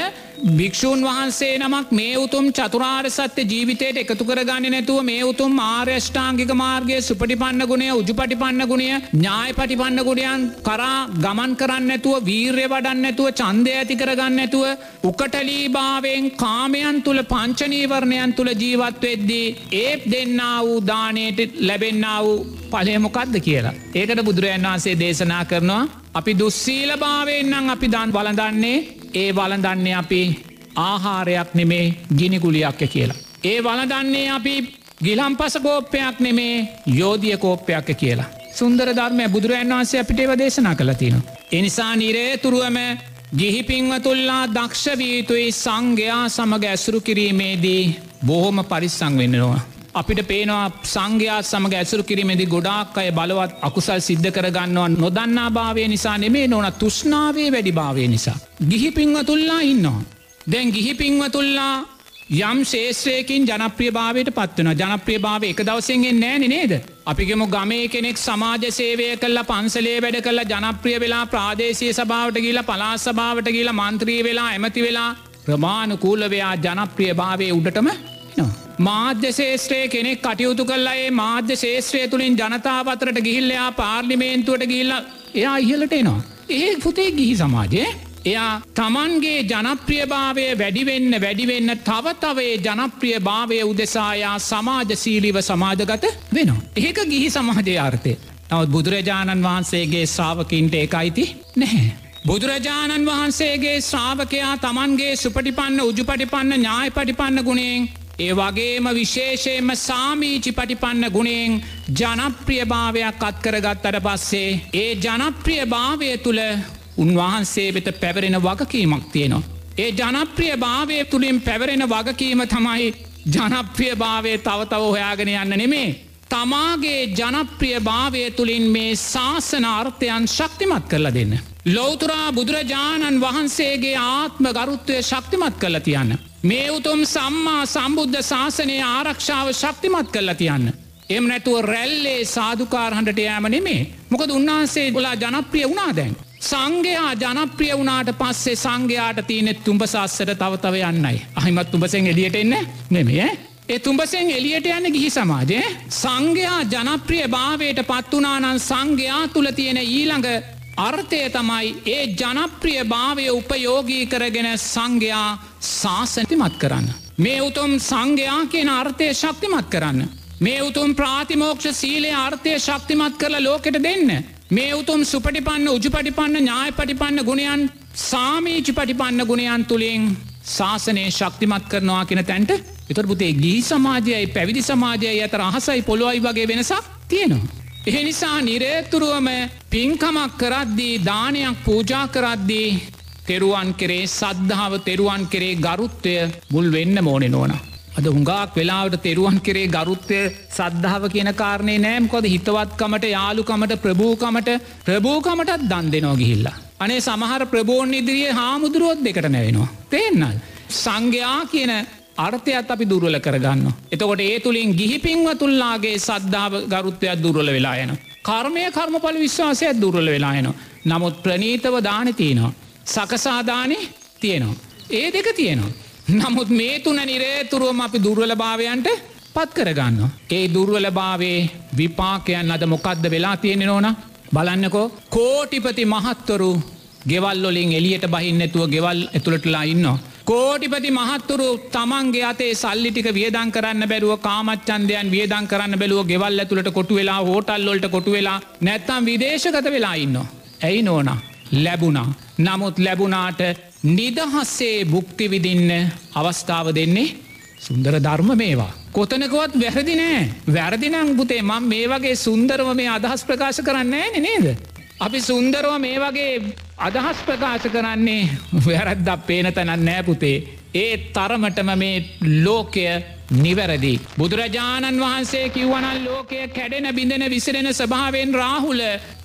භික්‍ෂූන් වහන්සේ නමක් මේ උතුම් චතුරාර් සත්‍ය ජීවිතයට එකතු කරගන්න නැතුව මේ උතුම් ආර්යෂ්ඨාංගික මාර්ගය සුපටිපන්න ගුණය උජුපටිපන්න ගුණය ඥාය පටිපන්න ගුණයන් කරා ගමන් කරන්න ඇතුව වීර්ය වඩන්න ඇතුව චන්දය ඇති කරගන්න ඇතුව උකටලී භාවෙන් කාමයන් තුළ පංචනීවරණයන් තුළ ජීවත්වෙද්දී ඒත් දෙන්න වූ දානයට ලැබෙන්න්න වූ පලයමොකක්ද කියලා. ඒකට බුදුරජන් වහන්සේ දේශනා කරනවා අපි දුස්සීල භාවයෙන්න්නම් අපි දන් බලදන්නේ ඒ වලදන්නේ අපි ආහාරයක් නෙමේ ගිනිගුලියක්ක කියලා. ඒ වලදන්නේ අපි ගිලම් පසකෝප්පයක් නෙමේ යෝධිය කෝප්පයක් කියලා. සුන්දර ධර්මය බුදුරජන් වන්සේ අපිට ඒව දේශනා කළතින. එනිසා නිරේතුරුවම ගිහිපිංවතුල්ලා දක්ෂවීතුයි සංඝයා සමග ඇසුරු කිරීමේදී බොහොම පරිස්සං වෙන්නවා. අපිට පේනවා සංඝයා සමග ඇසුරු කිරීමේදි ගොඩාක් අය බලවත් අකුසල් සිද්ධ කරගන්නවා නොදන්නා භාවය නිසා නෙමේ නොන තුෂ්නාවේ වැඩි භාවය නිසා. ගිහි පින්වතුල්ලා ඉන්නවා. දැන් ගිහි පින්වතුල්ලා යම් ශේෂත්‍රයකින් ජනප්‍රිය භාවයට පත්වන ජනප්‍රිය භාව එක දවසෙන්ගෙන් නෑන නේද. අපිගෙම ගමේ කෙනෙක් සමාජ සේවය කල්ල පන්සලේ වැඩ කල්ල ජනප්‍රිය වෙලා ප්‍රාදේශය සභාවට ගීලා පලා සභාවට ගීලා මන්ත්‍රී වෙලා ඇමති වෙලා ප්‍රමාණකූලවයා ජනප්‍රිය භාවය උඩටම මාධ්‍ය ශේෂත්‍රය කෙනෙක් කටයුතු කල්ලා ඒ මාධ්‍ය ශේෂත්‍රය තුළින් ජනතාවතරට ගිහිල්ලයා පාර්ලිමේන්තුවට ගිල්ල එයා ඉහලට එනවා. ඒ පුතේ ගිහි සමාජය එයා තමන්ගේ ජනප්‍රියභාවය වැඩිවෙන්න වැඩිවෙන්න තවතවේ ජනප්‍රිය භාවය උදෙසායා සමාජසීලිව සමාජගත වෙනවා. ඒක ගිහි සමාජය අර්ථය. නවත් බුදුරජාණන් වහන්සේගේ ශ්‍රාවකින්ට ඒ අයිති නැහැ. බුදුරජාණන් වහන්සේගේ ශ්‍රාවකයා තමන්ගේ සුපටිපන්න උජුපටිපන්න ඥාය පටිපන්න ගුණෙන් ඒ වගේම විශේෂයෙන්ම සාමීචි පටිපන්න ගුණෙන් ජනප්‍රියභාවයක් අත්කරගත්තට පස්සේ ඒ ජනප්‍රිය භාවය තුළ උන්වහන්සේ වෙත පැවරෙන වගකීමක් තියෙනවා. ඒ ජනප්‍රිය භාවය තුළින් පැවරෙන වගකීම තමයි ජනප්‍රිය භාවය තවතව හොයාගෙන යන්න නෙමේ. තමාගේ ජනප්‍රිය භාවය තුළින් මේ ශාසන අර්ථයන් ශක්තිමත් කරල දෙන්න. ලෝතුරා බුදුරජාණන් වහන්සේගේ ආත්ම ගරුත්වය ශක්තිමත් කළ තියන්න. මේ උතුම් සම්මා සම්බුද්ධ ශාසනය ආරක්ෂාව ශක්තිමත් කල්ල තියන්න. එම නැතුව රැල්ලේ සාධකාරහන්ට යෑම නෙමේ මොකද උන්වහන්සේ ගොලා ජනප්‍රිය වුණා දැන්. සංඝයා ජනප්‍රිය වුණට පස්සේ සංඝයාට තියනෙ තුඹසස්සට තවතව යන්නයි. අහිමත් තුඹසෙන් එලියට එන්න නෙමේ. ඒ තුඹසෙන් එලියට යන්න ගිහි සමාජය සංඝයා ජනප්‍රිය භාවයට පත්වනානන් සංඝයා තුළ තියෙන ඊළඟ අර්ථය තමයි ඒ ජනප්‍රිය භාවය උපයෝගී කරගෙන සංඝයා ශාසනතිමත් කරන්න. මේ උතුම් සංඝයා කියන අර්ථය ශක්තිමත් කරන්න. මේ උතුම් ප්‍රාතිමෝක්ෂ සීලේ අර්ථය ශක්තිමත් කරලා ලෝකෙට දෙන්න. මේ උතුම් සුපටිපන්න උජුපටිපන්න ඥාය පටිපන්න ගුණයන් සාමීචි පටිපන්න ගුණයන් තුළින් ශාසනය ශක්තිමත් කරනවා කියෙන තැන්ට එතර පුතේ ගී සමාජයයි පැවිදි සමාජය අතර අහසයි පොළොයි වගේ වෙනසක් තියෙනවා. එනිසා නිරේතුරුවම පින්කමක් කරද්දී දානයක් පූජා කරද්දී තෙරුවන් කෙරේ සද්ධාව තෙරුවන් කෙරේ ගරුත්වය මුල් වෙන්න මෝනෙ නොන. අද හුඟක් වෙලාවට තෙරුවන් කෙරේ ගරුත්වය සද්ධාව කියන කාරණය නෑම්කොද හිතවත්කමට යාලුකමට ප්‍රභූකමට ප්‍රභූකමටත් දන් දෙනෝ ගිහිල්ලා. අනේ සමහර ප්‍රබෝන් ඉදිරියේ හාමුදුරුවොත් දෙකට නැවෙනවා. තේන්නල්. සංඝයා කියන අර්ථයත් අපි දුර්වල කරගන්න. එතකොට ඒ තුළින් ගිහිපින්ව තුල්ලාගේ සද්ධාව ගරුත්වයක් දුර්වල වෙලා යන. කර්මය කර්මපල විශ්වාසයක් දුර්වල වෙලා යන. නමුත් ප්‍රනීතව දාන තියෙනවා. සකසාදානය තියෙනවා. ඒ දෙක තියෙනවා. නමුත් මේ තුන නිරේතුරුවම අපි දුර්වල භාවයන්ට පත් කරගන්න. ඒ දුර්වල භාවේ විපාකයන් අද මොකක්ද වෙලා තියෙන ඕන බලන්නකෝ කෝටිපති මහත්වරු ගෙවල්ලොලින් එලියට බහින්නඇතුව ගෙවල් ඇතුළටලා ඉන්නවා. කෝටිපති මහත්තුරු තමන්ගේ අතේ සල්ලිටික වියදන් කරන්න බැරුව කාමච්චන්දයන් වියදන් කරන්න බැලුව ගෙවල් ඇතුළට කොටු වෙලා හෝටල්ලොල්ට කොටු වෙලා නැත්තම් විදේශගත වෙලා ඉන්න. ඇයි නෝන ලැබුණා. නමුත් ලැබුණාට නිදහස්සේ බුක්තිවිදින්න අවස්ථාව දෙන්නේ සුන්දර ධර්ම මේවා. කොතනකොත් වැරදි නෑ වැරදිනං පුතේ මං මේ වගේ සුන්දරව මේ අදහස් ප්‍රකාශ කරන්නේ නේද. අපි සුන්දරව මේ වගේ අදහස් ප්‍රකාශ කරන්නේ වැරද්දක් පේන තැනත් නෑපුතේ. ඒ තරමටම මේ ලෝකය නිවැරදි. බුදුරජාණන් වහන්සේ කිව්වනල් ලෝකය කැඩෙන බිඳෙන විසිරෙන ස්භාවෙන් රාහුල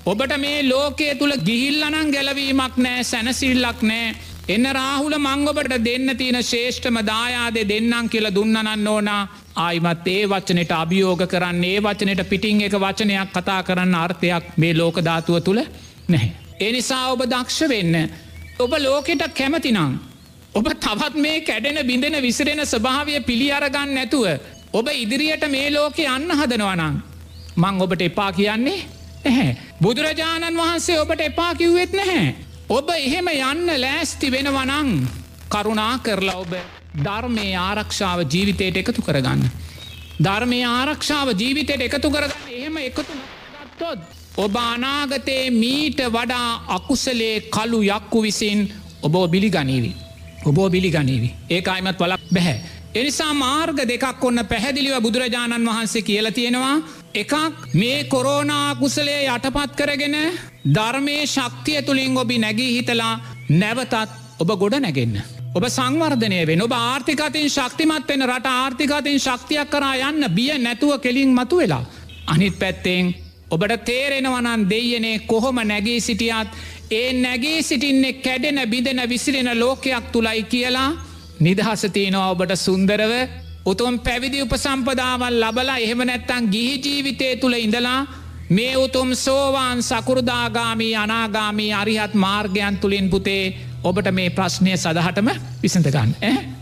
ඔබට මේ ලෝකය තුළ ගිහිල්ලනං ගැලවීමක් නෑ සැනසිල්ලක් නෑ. එන්න රාහුල මංගොබට දෙන්න තියෙන ශේෂ්ඨම දායාදේ දෙන්නම් කියල දුන්නනන්න ඕනා ආයිමත් ඒ වචනයට අභියෝග කරන්න ඒ වචනයට පිටිං එක වචනයක් කතා කරන්න අර්ථයක් මේ ලෝකධාතුව තුළ නැහැ. එනිසා ඔබ දක්ෂ වෙන්න. ඔබ ලෝකෙට කැමතිනං. ඔබ තවත් මේ කැඩෙන බිඳෙන විසිරෙන ස්භාවය පිළි අරගන්න නැතුව. ඔබ ඉදිරියට මේ ලෝකෙ අන්න හදනවනං. මං ඔබට එපා කියන්නේ නැහැ. බුදුරජාණන් වහන්සේ ඔබට එපා කිව්වෙත් නැහැ. ඔබ එහෙම යන්න ලෑස්ති වෙනවනං කරුණා කරලා ඔබ ධර්මය ආරක්ෂාව ජීවිතයට එකතු කරගන්න. ධර්මය ආරක්ෂාව ජීවිතයට එකතු කරගන්න එහෙම එකතු ගත්තොත්. ඔබ අනාගතයේ මීට වඩා අකුසලේ කලු යක්කු විසින් ඔබෝ බිලිගනීවී. ඔබෝ බිලිගනීවි ඒ අයිමත් වලක් බැහැ. එනිසා මාර්ග දෙකක් ඔන්න පැහැදිලිව බුදුරජාණන් වහන්සේ කියල තියෙනවා එකක් මේ කොරෝනා කුසලේ යටපත් කරගෙන ධර්මය ශක්තිය තුළින් ඔබි නැගී හිතලා නැවතත් ඔබ ගොඩ නැගෙන්න්න. ඔබ සංවර්ධනය වෙන ඔබ ආර්ථිකතින් ශක්තිමත් වෙන රට ආර්ථිකතින් ශක්තියක් කරා යන්න බිය නැතුව කෙලින් මතු වෙලා. අනිත් පැත්තෙන් ඔබට තේරෙනවනන් දෙයනේ කොහොම නැගී සිටියත් ඒ නැගේ සිටින්නේ කැඩෙන බිඳෙන විසිරෙන ලෝකයක් තුළයි කියලා නිදහසතියනවා ඔබට සුන්දරව උතුම් පැවිදි උපසම්පදාවල් ලබලා එහෙම නැත්තං ගිහි ජීවිතය තුළ ඉඳලා මේ උතුම් සෝවාන් සකුරුදාගාමී අනාගාමී අරිහත් මාර්ගයන් තුළින් පුතේ ඔබට මේ ප්‍රශ්නය සදහටම විසඳගන්න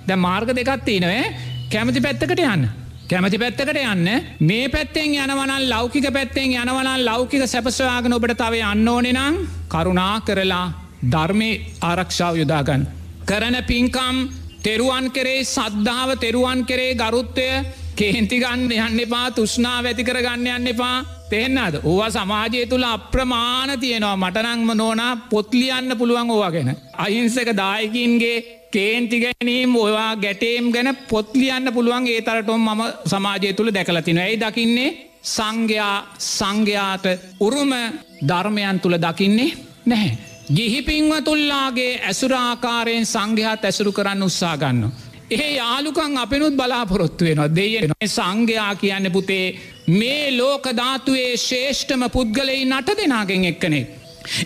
ද මාර්ග දෙකත්තිනවේ කැමති පැත්තකට යන්න. කැමති පැත්තකට යන්න. මේ පැත්තෙන් යනවනල් ලෞකික පැත්තෙන් යනවනල් ලෞකික සැපසවාගෙන ඔබට තව අන්න ඕනෙ නං කරුණා කරලා ධර්මය ආරක්ෂාව යොදාගන්න. කරන පින්කම් තෙරුවන් කරේ සද්ධාව තෙරුවන් කරේ ගරුත්තය කේන්තිගන්න යන්න එපා තුෂ්නා වැති කර ගන්න යන්න එපා. තෙන්නද ඕවා සමාජය තුළ අප්‍රමාණ තියෙනවා මටනංම නෝනා පොත්ලියන්න පුළුවන් ඕවා ගැන. අහිංසක දායකින්ගේ කේන්ති ගැනීම් ඔවා ගැටේම් ගැන පොත්ලියන්න පුළුවන් ඒ තරටොම් මම සමාජය තුළ දැකලතින ඇයි දකින්නේ සංඝයා සංඝයාට උරුම ධර්මයන් තුළ දකින්නේ නැහැ. ගිහිපින්ව තුල්ලාගේ ඇසුරාකාරයෙන් සංඝයාත් ඇසුරු කරන්න උත්සා ගන්න. ඒ යාලුකං අපෙනුත් බලාපොරොත්තු වෙනවා දෙය සංඝයා කියන්න පුතේ මේ ලෝකධාතුවේ ශේෂ්ඨම පුද්ගලයි නට දෙනාගෙන් එක්කනෙක්.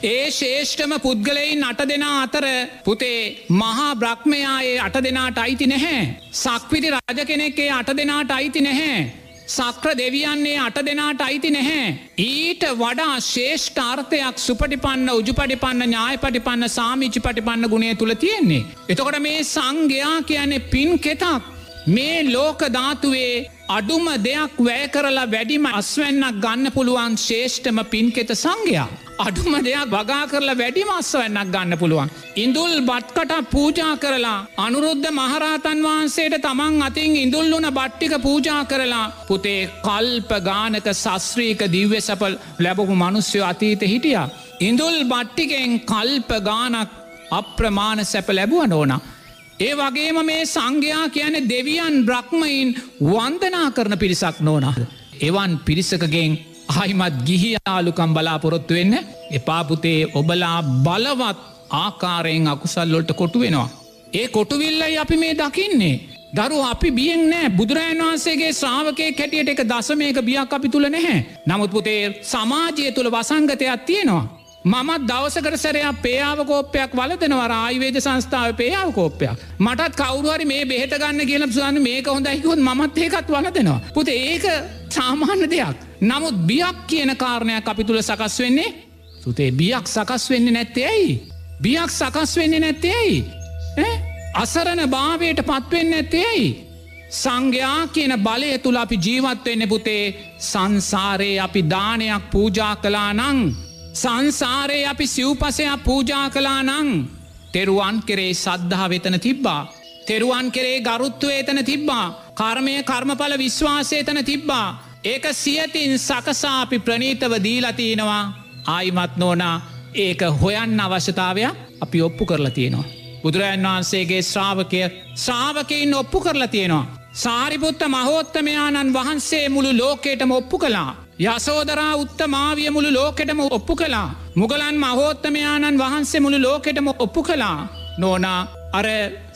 ඒ ශේෂ්ඨම පුද්ගලයි නට දෙනා අතර පුතේ මහා බ්‍රහ්මයායේ අට දෙනාට අයිති නැහැ. සක්විති රජ කෙනෙක්ේ අට දෙනාට අයිති නැහැ. සක්‍ර දෙවියන්නේ අට දෙනාට අයිති නැහැ. ඊට වඩා ශේෂ්ඨාර්ථයක් සුපටිපන්න උජුපටිපන්න ඥාය පටිපන්න සාමිචි පටිපන්න ගුණේ තුළ තියෙන්නේ. එතකොට මේ සංඝයා කියන්නේ පින් කෙතක්. මේ ලෝකධාතුවේ අඩුම දෙයක් වැය කරලා වැඩිම අස්වැන්නක් ගන්න පුළුවන් ශේෂ්ඨම පින්කෙත සංඝයා. අඩුම දෙයක් වගා කරලා වැඩි මස්වන්නක් ගන්න පුළුවන්. ඉඳුල් බට්කට පූජා කරලා අනුරුද්ධ මහරහතන් වහන්සේට තමන් අතින් ඉඳුල්ලුන බට්ටික පූජා කරලා පුතේ කල්ප ගානක සස්ත්‍රීක දිව්‍ය සැපල් ලැබපු මනුස්්‍යය අතීත හිටිය. ඉඳුල් බට්ටිකෙන් කල්ප ගානක් අප්‍රමාණ සැප ලැබුව නෝනා. ඒ වගේම මේ සංඝයා කියන දෙවියන් බ්‍රහ්මයින් වන්දනා කරන පිරිසක් නෝනහද. එවන් පිරිසකගෙන් අහිමත් ගිහියාලුකම් බලාපොරොත්තු වෙන්න එපාපුතේ ඔබලා බලවත් ආකාරයෙන් අකුසල්ලොල්ට කොටු වෙනවා. ඒ කොටුවිල්ලයි අපි මේ දකින්නේ. දරු අපි බියෙන් නෑ බුදුරජන් වහන්සේගේ ශ්‍රාවකය කැටියට එක දසමයක බියක් අපි තුළ නැහැ. නමුත් පුතේ සමාජය තුළ වසංගතයක් තියෙනවා. මමත් දවසකට සැරයක් පේයාවකෝපයක් වලතෙනවර ආයිවේද සංස්ථාව පේයාවකෝපයක් මටත් කවරුවරි මේ බෙහට ගන්න කියල සන්න මේක හොඳයිකොත් මත් ඒකත් වලතෙනවා. පුත ඒක සාමාන්‍ය දෙයක්. නමුත් බියක් කියන කාරණයක් අපි තුළ සකස් වෙන්නේ සුතේ බියක් සකස් වෙන්නේ නැත්තේ ඇයි. බියක් සකස් වෙන්නේ නැත්තේ ඇයි. අසරණ භාවයට පත්වෙන්න ඇත්තේයි. සංඝයා කියන බලය තුළ අපි ජීවත්වෙන්න පුතේ සංසාරයේ අපි දානයක් පූජා කලා නං. සංසාරයේ අපි සිව්පසයක් පූජා කලා නං. තෙරුවන් කෙරේ සද්ධහා වෙතන තිබ්බා. තෙරුවන් කෙරේ ගරුත්වය එතන තිබ්බා. කර්මය කර්මඵල විශ්වාසයතන තිබ්බා. ඒක සියතින් සකසා අපි ප්‍රනීතව දීලතියෙනවා ආයිමත් නෝනා ඒක හොයන්න අවශ්‍යතාවයක් අපි ඔප්පු කරලා තියෙනවා. බුදුරජන් වහන්සේගේ ශ්‍රාවකය ශ්‍රාවකයින් ඔප්පු කරලා තියෙනවා. සාරිපුත්ත මහෝත්තමයාණන් වහන්සේ මුළු ලෝකේටම ඔප්පු කලා. යසෝදරා උත්තමාවිය මුළු ලෝකෙටම ඔප්පු කලා. මුගලන් මහෝත්තමයාණන් වහන්සේ මුළු ලෝකෙටම ඔප්පු කලා. නෝනා අර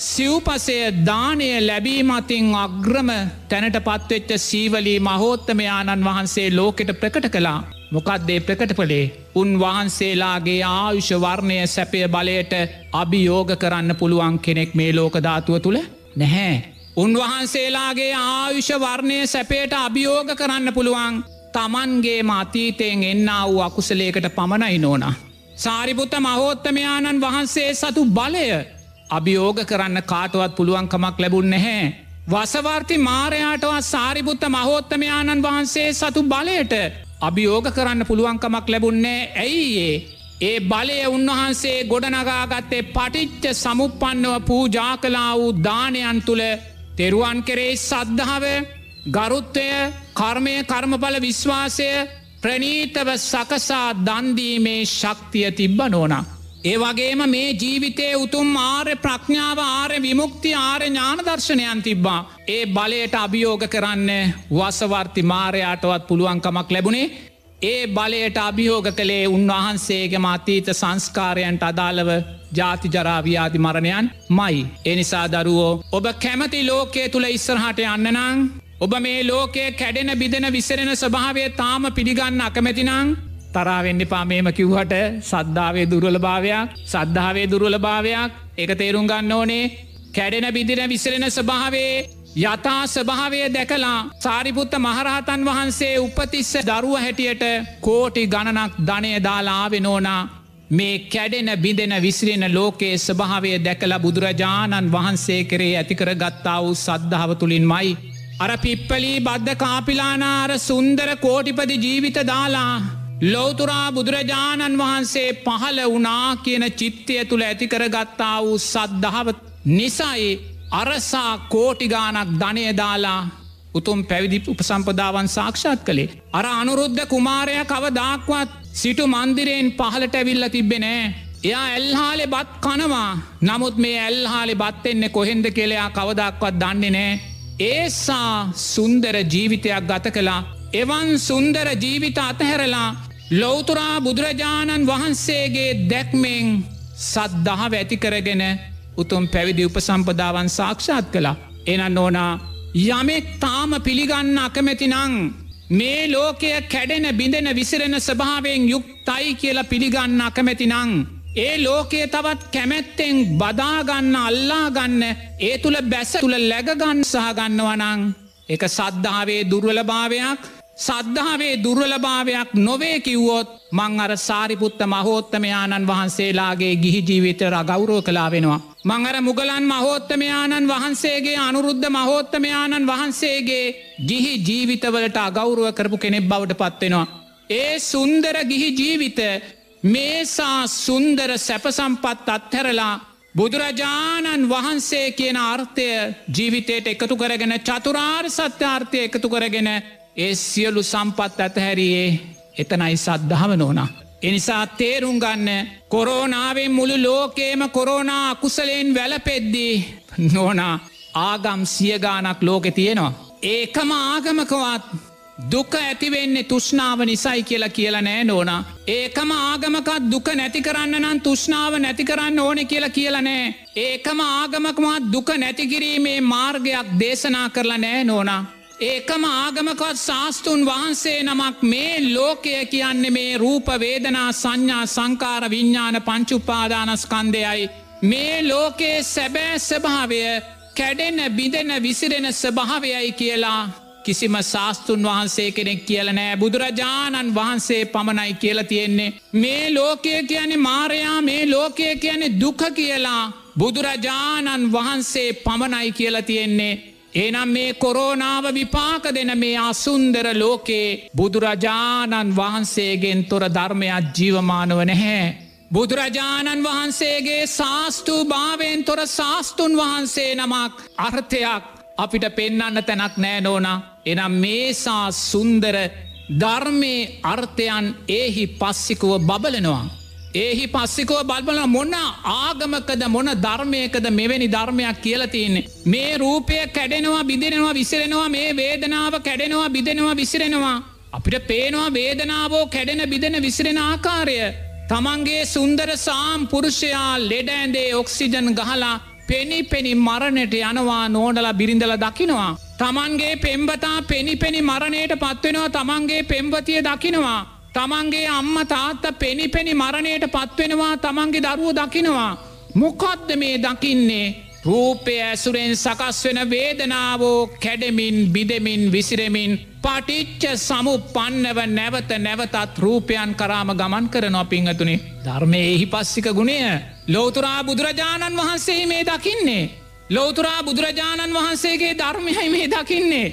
සිව්පසය දානය ලැබීමතින් අග්‍රම තැනට පත්වෙච්ච සීවලී මහෝත්තමයාණන් වහන්සේ ලෝකෙට ප්‍රකට කලා. මොකක්දේ ප්‍රකටපලේ උන්වහන්සේලාගේ ආයුෂ වර්ණය සැපය බලයට අභියෝග කරන්න පුළුවන් කෙනෙක් මේ ලෝකධාතුව තුළ නැහැ. උන්වහන්සේලාගේ ආයුෂ වර්ණය සැපේට අභියෝග කරන්න පුළුවන් තමන්ගේ මතීතයෙන් එන්න වූ අකුසලේකට පමණයි නෝන. සාරිපුත්ත මහෝත්තමයාණන් වහන්සේ සතු බලය අභියෝග කරන්න කාටවත් පුළුවන්කමක් ලැබුන් නැහැ. වසවර්ති මාරයාටවත් සාරිපුත්ත මහෝත්තමයාණන් වහන්සේ සතු බලයට අභියෝග කරන්න පුළුවන්කමක් ලැබුන්නේ ඇයිඒ. ඒ බලය උන්වහන්සේ ගොඩනගාගත්තේ පටිච්ච සමුපන්නව පූජා කලා වූ දානයන් තුළ තෙරුවන් කෙරේ සද්ධාව ගරුත්වය කර්මය කර්මඵල විශ්වාසය ප්‍රනීතව සකසා දන්දීමේ ශක්තිය තිබ්බ නෝනා. ඒ වගේම මේ ජීවිතය උතුම් ආර්ය ප්‍රඥාව ආර්ය විමුක්ති ආර්ය ඥාන දර්ශනයන් තිබ්බා. ඒ බලයට අභියෝග කරන්න වසවර්ති මාරයාටවත් පුළුවන්කමක් ලැබුණේ ඒ බලයට අභියෝග කළේ උන්වහන්සේගේ මතීත සංස්කාරයන්ට අදාළව ජාති ජරාව්‍යාධි මරණයන් මයි. එනිසා දරුවෝ ඔබ කැමති ලෝකයේ තුළ ඉස්සරහට යන්නනං ඔබ මේ ලෝකයේ කැඩෙන බිදෙන විසරෙන ස්භාවය තාම පිළිගන්න අකමැතිනං තරාවෙන්ඩ පාමේම කිව්හට සද්ධාවේ දුරල භාවයක් සද්ධාවේ දුරල භාවයක් එක තේරුම් ගන්න ඕනේ. කැඩෙන බිදින විසරෙන ස්භාවේ යථා ස්භාවය දැකලා සාරිපුත්ත මහරහතන් වහන්සේ උපතිස්ස දරුව හැටියට කෝටි ගණනක් ධනය දාලාවෙනෝනා මේ කැඩෙන බිඳෙන විසිරෙන ලෝකයේ ස්භාවය දැකලා බුදුරජාණන් වහන්සේ කරේ ඇතිකර ගත්තා වූ සද්ධාව තුළින් මයි අර පිප්පලී බද්ධ කාපිලානාර සුන්දර කෝටිපති ජීවිත දාලා ලෝතුරා බුදුරජාණන් වහන්සේ පහළ වනා කියන චිත්තය තුළ ඇතිකර ගත්තා වූ සද්ධාව නිසයි අරසා කෝටිගානක් ධනය දාලා උතුම් පැවිදි උපසම්පදාවන් සාක්ෂාත් කළේ. අර අනුරුද්ධ කුමාරය කවදාක්වත් සිටු මන්දිරයෙන් පහලට ඇවිල්ල තිබෙනෑ. එයා ඇල්හාලෙ බත් කනවා නමුත් මේ ඇල්හාලෙ බත්තෙන්නේ කොහෙන්ද කෙලයා කවදක්වත් දන්නේ නෑ. ඒසා සුන්දර ජීවිතයක් ගත කලා එවන් සුන්දර ජීවිත අතහැරලා ලෝතුරා බුදුරජාණන් වහන්සේගේ දැක්මෙන් සද්දහ වැතිකරගෙන උතුම් පැවිදි උපසම්පදාවන් සාක්ෂාත් කළා. එනන්න ඕනා යමෙක් තාම පිළිගන්න අකමැතිනං මේ ලෝකය කැඩෙන බිඳෙන විසිරෙන ස්භාවයෙන් යුක්තයි කියලා පිළිගන්න අකමැතිනං. ඒ ලෝකයේ තවත් කැමැත්තෙන් බදාගන්න අල්ලාගන්න ඒ තුළ බැස තුළ läගගන්න සහගන්නවනං එක සද්ධාවේ දුර්වල භාවයක් සද්ධාවේ දුර්වලභාවයක් නොවේ කිව්වොත් මං අර සාරිපුත්ත මහෝත්තමයාණන් වහන්සේලාගේ ගිහි ජීවිත රගෞරෝ කලා වෙනවා. මං අර මුගලන් මහෝත්තමයාණන් වහන්සේගේ අනුරුද්ධ මහෝත්තමයාණන් වහන්සේගේ ගිහි ජීවිතවලට අගෞරුව කරපු කෙනෙක් බවට පත්වෙනවා. ඒ සුන්දර ගිහි ජීවිත මේසා සුන්දර සැපසම්පත් අත්හැරලා බුදුරජාණන් වහන්සේ කියන අර්ථය ජීවිතයට එකතු කරගෙන චතුරාර් සත්‍යාර්ථය එකතු කරගෙන ඒ සියලු සම්පත් ඇතහැරයේ එතනයි සද්ධාව නෝනා. එනිසා තේරුම් ගන්න කොරෝනාවෙන් මුළු ලෝකේම කොරෝනා අකුසලයෙන් වැලපෙද්දී නෝනා ආගම් සියගානක් ලෝකෙ තියෙනවා. ඒකම ආගමකවත් දුක ඇතිවෙන්නේ තුෂ්නාව නිසයි කියලා කියලා නෑ නෝනා. ඒකම ආගමකත් දුක නැති කරන්න නම් තුෂ්නාව නැති කරන්න ඕනෙ කියලා කියලා නෑ. ඒකම ආගමකමත් දුක නැතිකිරීමේ මාර්ගයක් දේශනා කරලා නෑ නෝනා. ඒකම ආගමකොත් ශාස්තුන් වහන්සේ නමක් මේ ලෝකය කියන්නේ මේ රූපවේදනා සංඥා සංකාර විඤ්ඥාන පංචුපාදානස්කන්දයයි. මේ ලෝකයේ සැබෑ ස්භාවය කැඩෙන බිඳෙන විසිරෙන ස්භාවයයි කියලා කිසිම ශාස්තුන් වහන්සේ කෙනෙක් කියල නෑ බුදුරජාණන් වහන්සේ පමණයි කියල තියෙන්නේ. මේ ලෝකය කියන්නේ මාරයා මේ ලෝකය කියන්නේ දුක කියලා බුදුරජාණන් වහන්සේ පමණයි කියලා තියෙන්නේ. එනම් මේ කොරෝනාව විපාක දෙන මේ අසුන්දර ලෝකේ බුදුරජාණන් වහන්සේගෙන් තොර ධර්මයක් ජීවමානව නැහැ. බුදුරජාණන් වහන්සේගේ ශාස්තූ භාවෙන් තොර ශාස්තුන් වහන්සේ නමක් අර්ථයක් අපිට පෙන්නන්න තැනක් නෑ නෝනා එනම් මේසා සුන්දර ධර්මය අර්ථයන් ඒහි පස්සිකුව බබලනවා. ඒහි පස්සිකෝ බල්බල මොන්න ආගමකද මොන ධර්මයකද මෙවැනි ධර්මයක් කියලතින්නේ. මේ රූපය කැඩෙනවා බිඳෙනවා විසිරෙනවා මේ වේදනාව කැඩෙනවා බිදෙනවා විසිරෙනවා. අපිට පේනවා වේදනාවෝ කැඩෙන බිදෙන විසිරෙන ආකාරය. තමන්ගේ සුන්දර සාම් පුරුෂයා ලෙඩෑන්දේ ඔක්සිජන් ගහලා පෙනි පෙනි මරණට යනවා නෝඩල බිරිඳල දකිනවා. තමන්ගේ පෙම්බතා පෙනි පෙනි මරණයට පත්වෙනවා තමන්ගේ පෙම්වතිය දකිනවා. තමන්ගේ අම්ම තාත්ත පෙනි පෙනි මරණයට පත්වෙනවා තමන්ගේ දරුව දකිනවා. මොකක්ද මේ දකින්නේ රූපය ඇසුරෙන් සකස් වෙන වේදනාවෝ කැඩෙමින් බිදෙමින් විසිරෙමින් පටිච්ච සමු පන්නව නැවත නැවතත් රූපයන් කරාම ගමන් කරනවා පිංහතුනි ධර්මය එහි පස්සික ගුණය ලෝතුරා බුදුරජාණන් වහන්සේ මේ දකින්නේ. ලෝතුරා බුදුරජාණන් වහන්සේගේ ධර්මයයි මේ දකින්නේ.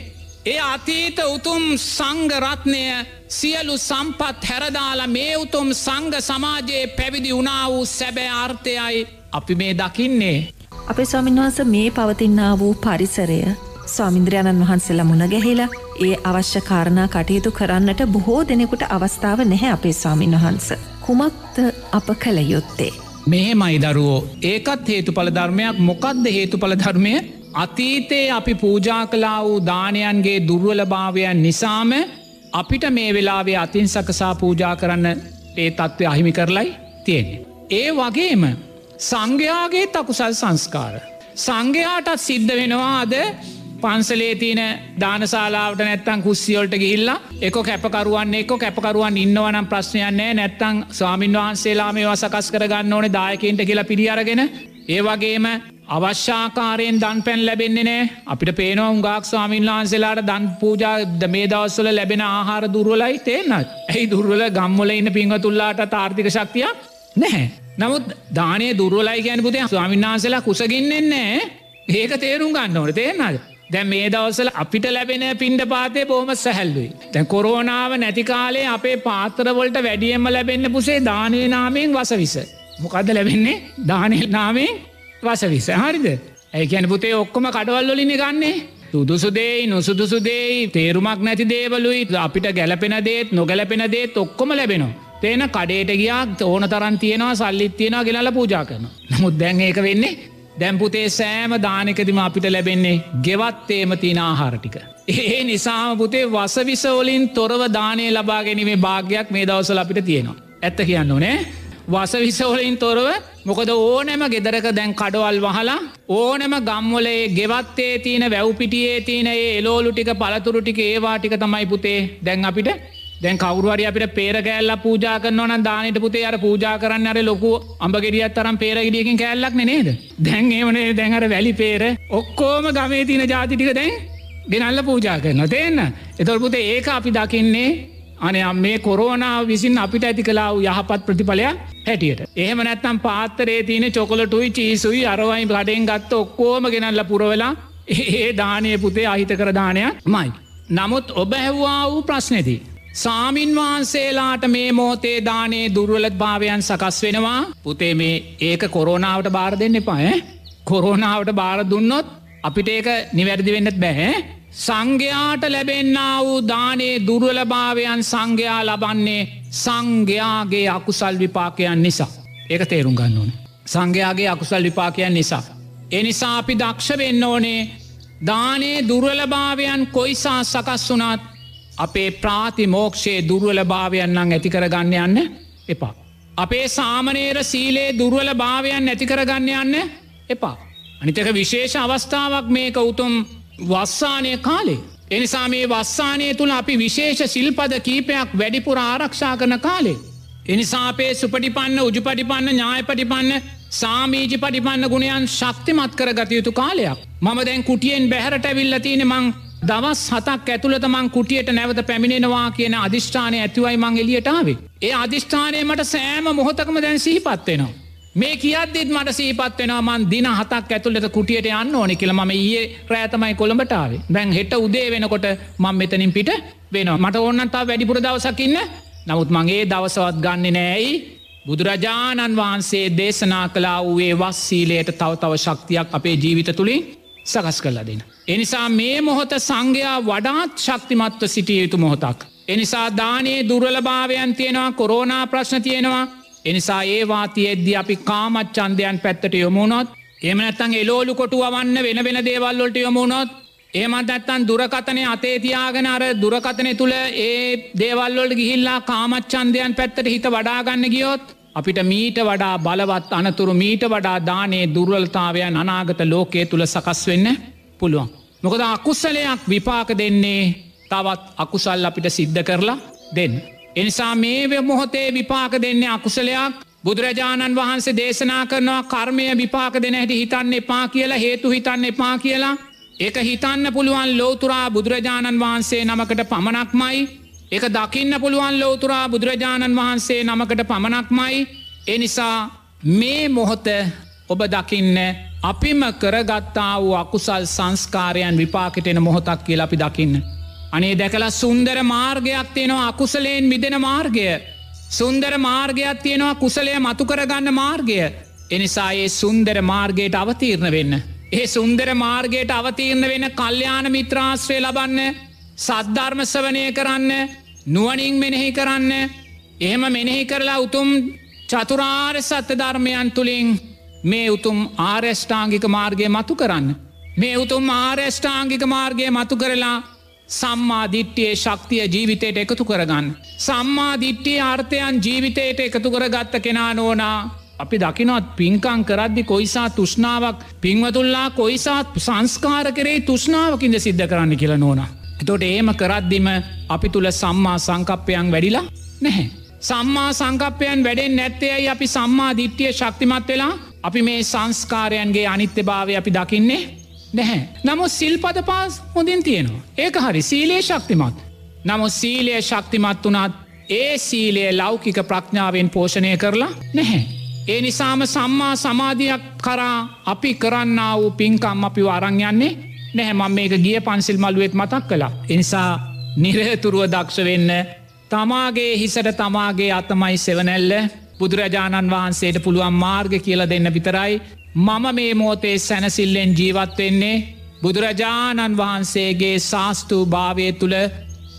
ඒ අතීත උතුම් සංගරත්නය සියලු සම්පත් හැරදාලා මේ උතුම් සංග සමාජයේ පැවිදි වුණා වූ සැබෑ අර්ථයයි අපි මේ දකින්නේ.
අපේ ස්වාමින්වහන්ස මේ පවතින්නා වූ පරිසරය ස්වාමින්ද්‍රයණන් වහන්සේලා මුණගැහිලා ඒ අවශ්‍ය කාරණා කටයුතු කරන්නට බොහෝ දෙනෙකුට අවස්ථාව නැහැ අපේ ස්වාමින් වහන්ස. කුමක්ද අප කළ යුත්තේ.
මෙහෙමයි දරුවෝ ඒකත් හේතුඵල ධර්මයක් මොකක්ද හේතුඵල ධර්මය අතීතයේ අපි පූජා කලා වූ දානයන්ගේ දුර්වලභාවයන් නිසාම අපිට මේ වෙලාවේ අතින් සකසා පූජා කරන්න ඒ තත්ත්වය අහිමි කරලයි තියෙන්නේ. ඒ වගේම සංඝයාගේ තකුසල් සංස්කාර. සංඝයාටත් සිද්ධ වෙනවා අද පන්සලේ තියන දානශලාවට නැත්තන් කුස්සියෝල්ට ගිහිල්ලා එක කැපකරුවන් එක කැපකරුවන් ඉන්නවනම් ප්‍රශ්නයන්නේ නැත්තං ස්වාමින් වහන්සේලා මේවා සකස් කරගන්න ඕන දායකන්ට කියලා පිරිියරගෙන ඒ වගේම අවශ්‍යාකාරයෙන් දන් පැන් ලැබෙන්නේ නෑ. අපිට පේනවා උගක් ස්වාමින් වහන්සේලාට දන් පූජා මේ දවස්වල ලැබෙන ආහාර දුර්වලයි තේනත් ඇයි දුර්වල? ගම්වල ඉන්න පිංහතුල්ලාට තාර්ථික ශක්තිය නැහැ. නමුත් දානය දුර්වලයි ගැන පුතේ ස්වාමින් වහන්සේලා කුසගින්නෙන්නේ ඒක තේරුම් ගන්න ඕන. තේරනාද. දැ මේ දවසල අපිට ලැබෙන පින්ඩ පාතය බොහම සැහැල්ලුයි. තැ කොරෝනාව නැතිකාලේ අපේ පාතරවලට වැඩියම්ම ලැබෙන්න්න පුසේ දානය නාමයෙන් වසවිස. මොකක්ද ලැබෙන්නේ දානය නාමයෙන් වසවිස හරිද ඇයිකැන පුතේ ඔක්කොම කඩවල්ලොලින ගන්නේ සුදුසුදේයි නොසුදුසුදේයි තේරුමක් නැති දේවලුයි අපිට ගැලපෙන දේත් නොගැලපෙන දේත් ඔක්කොම ලැබෙනවා. තේන කඩේට ගියක් ඕන තරන් තියෙනවා සල්ලිත් තියෙනවා ගෙනල පූජා කරන. නමුත් දැන් ඒක වෙන්නේ දැම්පුතේ සෑම දානකදිම අපිට ලැබෙන්නේ ගෙවත්තේම තින ආහාරටික. ඒ නිසාම පුතේ වසවිසවලින් තොරව දානය ලබා ගැනීමේ භාගයක් මේ දවසල අපිට තියෙනවා. ඇත්ත කියන්න ඕනේ වසවිසවලින් තොරව මොකද ඕනෑම ගෙදරක දැන් කඩවල් වහලා ඕනෑම ගම්වලේ ගෙවත්තේ තියන වැව්පිටියේ තියන ඒ එලෝලු ටික පළතුරු ටික ඒවාටික තමයි පුතේ දැන් අපිට දැන් කවරුවරි අපිට පේර කෑල්ල පූජා කරනවන දානට පුතේ අර පූජා කරන්න අර ලොකු අඹගෙඩියත් තරම් පේරගෙඩියකින් කෑල්ලක් නේද දැන් ඒවනේ දැන්හර වැලි පේර ඔක්කෝම ගමේ තින ජාතිටික දැන් ගෙනල්ල පූජා කරන තියන්න එතොල්පුතේ ඒක අපි දකින්නේ අනයම් මේ කොරෝනාව විසින් අපිට ඇති කලාව යහපත් ප්‍රතිඵලයක් හැටියට. එහෙම නැත්තම් පාත්තරේ තියන චොකොලටුයි චීසුයි අරවයි ගඩෙන් ගත්ත ඔක්කෝම ගෙනල්ල පුරවෙලා ඒ දානය පුතේ අහිත කර දානයක් මයි. නමුත් ඔබ හැව්වා වූ ප්‍රශ්නෙදී. සාමීන් වහන්සේලාට මේ මෝතේ දානේ දුර්වලත් භාවයන් සකස් වෙනවා පුතේ මේ ඒක කොරෝනාවට බාර දෙන්න එපා කොරෝනාවට බාර දුන්නොත් අපිට ඒක නිවැරදි වෙන්නත් බැහැ සංඝයාට ලැබෙන්න්න වූ දානේ දුර්වලභාවයන් සංඝයා ලබන්නේ සංඝයාගේ අකුසල් විපාකයන් නිසා. ඒක තේරුම් ගන්න ඕන. සංඝයාගේ අකුසල් විපාකයන් නිසා. එනිසා අපි දක්ෂ වෙන්න ඕනේ දානේ දුර්වලභාවයන් කොයිසා සකස් වුනාත් අපේ ප්‍රාති මෝක්ෂයේ දුර්වලභාවයන් නං ඇතිකර ගන්න යන්න එපා. අපේ සාමනේර සීලේ දුර්වල භාවයන් නැතිකර ගන්න යන්න එපා. අනිතක විශේෂ අවස්ථාවක් මේක උතුම් වස්සානය කාලේ. එනිසා මේ වස්සානය තුළ අපි විශේෂ සිල්පද කීපයක් වැඩිපුර ආරක්ෂා කරන කාලේ. එනිසාපේ සුපටිපන්න උජුපටිපන්න ඥායපටිපන්න සාමීජි පටිපන්න ගුණයන් ශක්තිමත් කර ගතයුතු කාලයක්. මම දැන් කුටියෙන් බැහරට ඇවිල්ල තියෙන මං දවස් හතක් ඇතුළත මං කුටියට නැවත පැමිණෙනවා කියන අධිෂ්ඨානය ඇතිවයි මං එලියටාවේ. ඒ අධිෂ්ඨානය මට සෑම මොහොතකම දැන් සහිපත්වෙනවා. මේ කියද්දිත් මට සීපත්වෙනවා මන් දින හතක් ඇතුළට කුටියට යන්න ඕනෙ කියල ම ඒ රෑතමයි කොළඹටාවේ දැන් හෙට උදේ වෙනකොට මං මෙතනින් පිට වෙනවා මට ඕන්නන්තා වැඩිපුර දවසකින්න නමුත් මගේ දවසවත් ගන්න නෑයි බුදුරජාණන් වහන්සේ දේශනා කලා වූේ වස්සීලයට තව තව ශක්තියක් අපේ ජීවිත තුළින් සකස් කරලා දෙන්න. එනිසා මේ මොහොත සංඝයා වඩාත් ශක්තිමත්ව සිටිය යුතු මොහොතක්. එනිසා දානයේ දුර්වලභාවයන් තියෙනවා කොරෝනා ප්‍රශ්න තියෙනවා එනිසා ඒවා තියෙද්දි අපි කාමච්චන්දයන් පැත්තට යොමුණොත් එමනත්තන් එලෝලු කොටු වන්න වෙන වෙන දේවල්ලොට යොමුණොත් ඒමත් ඇත්තන් දුරකතනය අතේතියාගෙන අර දුරකතනය තුළ ඒ දේවල්ලොට ගිහිල්ලා කාමච්චන්දයන් පැත්තට හිත වඩාගන්න ගියොත් අපිට මීට වඩා බලවත් අනතුරු මීට වඩා දානේ දුර්වලතාවයන් අනාගත ලෝකයේ තුළ සකස් වෙන්න පුළුවන්. මොකද අකුස්සලයක් විපාක දෙන්නේ තවත් අකුසල් අපිට සිද්ධ කරලා දෙන්න. එනිසා මේ මොහොතේ විපාක දෙන්නේ අකුසලයක් බුදුරජාණන් වහන්සේ දේශනා කරනවා කර්මය විපාක දෙන හැටි හිතන්න එපා කියලා හේතු හිතන්න එපා කියලා ඒක හිතන්න පුළුවන් ලෝතුරා බුදුරජාණන් වහන්සේ නමකට පමණක්මයි එක දකින්න පුළුවන් ලෝතුරා බුදුරජාණන් වහන්සේ නමකට පමණක්මයි එනිසා මේ මොහොත ඔබ දකින්න අපිම කරගත්තා වූ අකුසල් සංස්කාරයන් විපාකටෙන මොහොතක් කියල අපි දකින්න. අනේ දැකලා සුන්දර මාර්ගයක් තියෙනවා අකුසලයෙන් මිදෙන මාර්ගය. සුන්දර මාර්ගයක් තියෙනවා කුසලය මතු කරගන්න මාර්ගය. එනිසා ඒ සුන්දර මාර්ගයට අවතීරණ වෙන්න. ඒ සුන්දර මාර්ගයට අවතීරණ වෙන කල්්‍යාන මිත්‍රාශ්‍රය ලබන්න සද්ධර්මසවනය කරන්න නුවනින් මෙනෙහි කරන්න එහෙම මෙනෙහි කරලා උතුම් චතුරාර් සත්‍ය ධර්මයන් තුළින් මේ උතුම් ආර්යෂ්ඨාංගික මාර්ගය මතු කරන්න. මේ උතුම් ආර්යෂ්ඨාංගික මාර්ගය මතු කරලා සම්මාධිට්්‍යයේ ශක්තිය ජීවිතයට එකතු කරගන්න. සම්මාධිට්්‍යයේ අර්ථයන් ජීවිතයට එකතු කරගත්ත කෙනා නෝනා අපි දකිනොත් පින්කං කරද්දි කොයිසා තුෂ්නාවක් පින්වතුල්ලා කොයිසාත් සංස්කාර කරේ තුෂ්නාවකින්ද සිද්ධ කරන්න කියලා නෝනා. එතොට ඒම කරද්දිම අපි තුළ සම්මා සංකප්පයන් වැඩිලා නැහැ. සම්මා සංකප්පයන් වැඩෙන් නැත්තේයි අපි සම්මා දිට්ටිය ශක්තිමත් වෙලා අපි මේ සංස්කාරයන්ගේ අනිත්‍ය භාවය අපි දකින්නේ නැහැ. නමුත් සිල්පද පාස් හොඳින් තියෙනවා. ඒක හරි සීලයේ ශක්තිමත්. නමුත් සීලය ශක්තිමත් වනත් ඒ සීලයේ ලෞකික ප්‍රඥාවෙන් පෝෂණය කරලා නැහැ. ඒ නිසාම සම්මා සමාධයක් කරා අපි කරන්න වූ පින්කම් අපි අරං යන්නේ නැහැ මම මේක ගිය පන්සිල් මළුවෙත් මතක් කලා. එනිසා නිරහතුරුව දක්ෂ වෙන්න තමාගේ හිසට තමාගේ අතමයි සෙවනැල්ල බුදුරජාණන් වහන්සේට පුළුවන් මාර්ග කියල දෙන්න විතරයි. මම මේ මෝතේ සැනසිල්ලෙන් ජීවත්වෙන්නේ බුදුරජාණන් වහන්සේගේ ශාස්තූ භාවය තුළ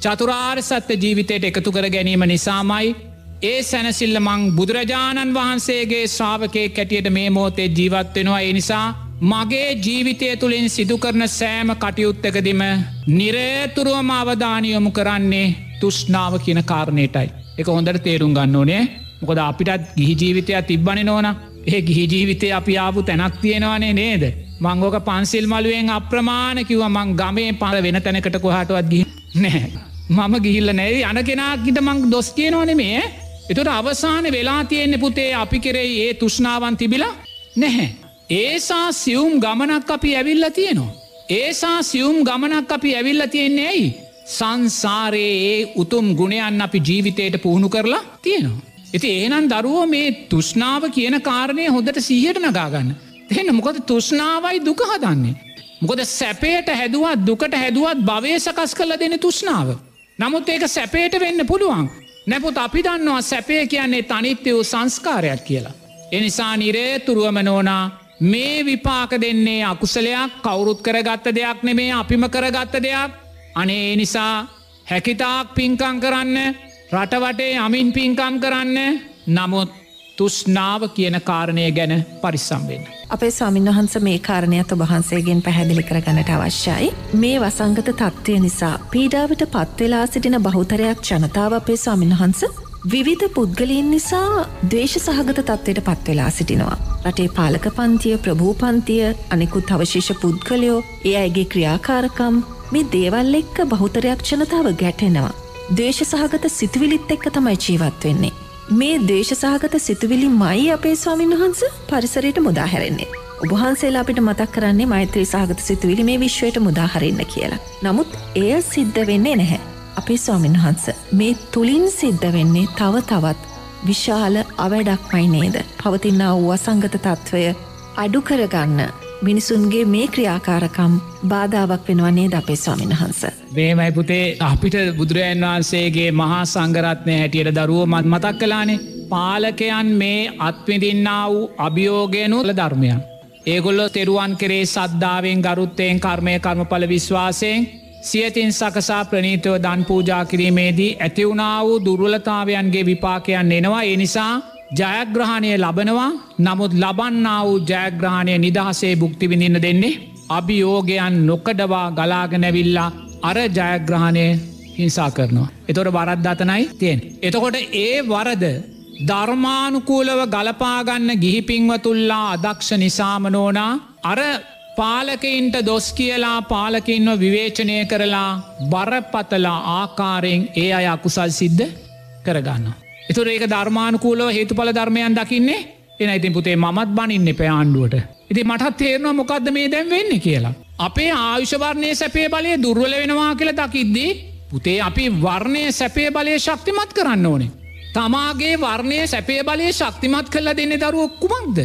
චතුරාර් සත්‍ය ජීවිතයට එකතු කර ගැනීම නිසාමයි. ඒ සැනසිල්ල මං බුදුරජාණන් වහන්සේගේ ශ්‍රාවකය කැටියට මේ මෝතේ ජීවත්වෙනවා ඒ නිසා මගේ ජීවිතය තුළින් සිදුකරන සෑම කටයුත්තකදිම නිරේතුරුවම අවධානයොමු කරන්නේ තුෂ්නාව කියන කාරණයටයි. එක හොඳට තේරුම් ගන්න ඕනේ මොකද අපිටත් ගිහි ජීවිතයක් තිබ්බනි නෝන ඒ ගිහි ජීවිතය අපි ආපු තැනක් තියෙනවානේ නේද. මංගෝක පන්සිල් මලුවෙන් අප්‍රමාණ කිව මං ගමේ පල වෙන තැනකට කොහටුවත් ගිහ නෑ. මම ගිහිල්ල නැයි අන කෙනක්ගිට මං දොස් කියනවන මේ එතුට අවසාන වෙලා තියෙන්නේ පුතේ අපි කෙරෙයි ඒ තුෂ්නාවන් තිබිලා නැහැ. ඒසා සියුම් ගමනක් අපි ඇවිල්ල තියෙනවා. ඒසා සියුම් ගමනක් අපි ඇවිල්ල තියෙන්නේ ඇයි. සංසාරයේ ඒ උතුම් ගුණයන් අපි ජීවිතයට පුහුණු කරලා තියෙනවා. ඇති ඒනන් දරුවෝ මේ තුෂ්නාව කියන කාරණය හොඳට සීහයට නගාගන්න. එන්න මොකද තුෂ්නාවයි දුක හදන්නේ. මොකද සැපේට හැදුවත් දුකට හැදුවත් භවය සකස් කල දෙන තුෂ්නාව. නමුත් ඒක සැපේට වෙන්න පුළුවන්. නැපුත් අපි දන්නවා සැපය කියන්නේ තනිත්‍ය වූ සංස්කාරයක් කියලා. එනිසා නිරේතුරුවම නෝනා මේ විපාක දෙන්නේ අකුසලයක් කවුරුත් කරගත්ත දෙයක් නෙමේ අපිම කරගත්ත දෙයක් අනේ නිසා හැකිතාක් පින්කං කරන්න රටවටේ අමින් පින්කම් කරන්න නමුත් තුෂ්නාව කියන කාරණය ගැන පරිස්සම්වෙන්න.
අපේ ස්වාමින් වහන්ස මේ කාරණයත් ඔබහන්සේගෙන් පැහැදිලි කරගන්නට අවශ්‍යයි. මේ වසංගත තත්ත්වය නිසා පීඩාවට පත්වෙලා සිටින බහුතරයක් ජනතාව අපේ ස්වාමින් වහන්ස විවිධ පුද්ගලීන් නිසා දේශ සහගත තත්ත්වයට පත්වෙලා සිටිනවා. රටේ පාලක පන්තිය ප්‍රභූ පන්තිය අනෙකුත් අවශේෂ පුද්ගලයෝ ඒ අයගේ ක්‍රියාකාරකම් මේ දේවල් එක්ක බහුතරයක් ජනතාව ගැටෙනවා. දේශ සහගත සිතුවිලිත් එක්ක තමයි ජීවත් වෙන්නේ. මේ දේශසාහගත සිතුවිලි මයි අපේ ස්වාමින් වහන්ස පරිසරයට මුදාහැරෙන්නේ. ඔබහන්සේලා අපිට මතක් කරන්නේ මෛත්‍රී සහගත සිතුවිලි මේ විශ්වයට මුදාහරන්න කියලා. නමුත් එය සිද්ධ වෙන්නේ නැහැ. අපේ ස්වාමින් වහන්ස මේ තුළින් සිද්ධ වෙන්නේ තව තවත් විශාල අවැඩක්මයි නේද. පවතින්න වූ අසංගත තත්ත්වය අඩු කරගන්න මිනිසුන්ගේ මේ ක්‍රියාකාරකම් බාධාවක් වෙනවන්නේ ද අපේ ස්වාමින් වහන්ස.
මේමයි පුතේ අපිට බුදුරජන් වහන්සේගේ මහා සංගරත්නය හැටියට දරුව මත් මතක් කලානේ පාලකයන් මේ අත්විදින්න වූ අභියෝගයනුල ධර්මයන්. ඒගොල්ලො තෙරුවන් කරේ සද්ධාවෙන් ගරුත්තයෙන් කර්මය කර්මඵල විශ්වාසයෙන් සියතින් සකසා ප්‍රනීතව දන් පූජා කිරීමේදී ඇතිවුණා වූ දුර්වලතාවයන්ගේ විපාකයන් එනවා ඒ නිසා ජයග්‍රහණය ලබනවා නමුත් ලබන්න වූ ජයග්‍රහණය නිදහසේ බුක්තිවිඳන්න දෙන්නේ අභියෝගයන් නොකඩවා ගලාගෙනැවිල්ලා අර ජයග්‍රහණය හිංසා කරනවා. එතොට වරත් අතනයි තියෙන්. එතකොට ඒ වරද ධර්මානුකූලව ගලපාගන්න ගිහිපින්වතුල්ලා අදක්ෂ නිසාමනෝනා අර පාලකයින්ට දොස් කියලා පාලකින්ව විවේචනය කරලා බරපතලා ආකාරයෙන් ඒ අය අකුසල් සිද්ධ කරගන්න. එතුර ඒක ධර්මානුකූලව හේතුඵල ධර්මයන් දකින්නේ එන ඉතින් පුතේ මත් බනින්න එප ආණ්ඩුවට. ඉති මටත් තේරනවා මොකක්ද මේ දැම් වෙන්න කියලා. අපේ ආයුෂවර්ණය සැපේ බලය දුර්වල වෙනවා කියල දකිද්දී පුතේ අපි වර්ණය සැපේ බලය ශක්තිමත් කරන්න ඕනේ. තමාගේ වර්ණය සැපේ බලය ශක්තිමත් කල්ල දෙන්න දරුව කුමක්ද.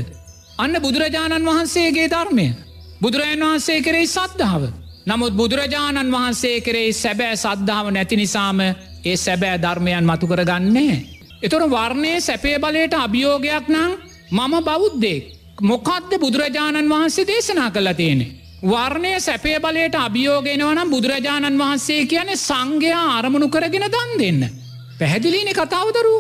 අන්න බුදුරජාණන් වහන්සේගේ ධර්මය. බුදුරජන් වහන්සේ කරෙයි සද්ධාව. නමුත් බුදුරජාණන් වහන්සේ කරෙයි සැබෑ සද්ධාව නැති නිසාම ඒ සැබෑ ධර්මයන් මතු කරගන්නේ. එතොර වර්ණය සැපේ බලයට අභියෝගයක් නං මම බෞද්ධෙක්. මොකක්ද බුදුරජාණන් වහන්සේ දේශනා කළ තියෙනෙ. වර්ණය සැපේ බලයට අභියෝගෙනවනම් බුදුරජාණන් වහන්සේ කියන සංඝයා අරමුණු කරගෙන දන් දෙන්න. පැහැදිලිනි කතාවදරු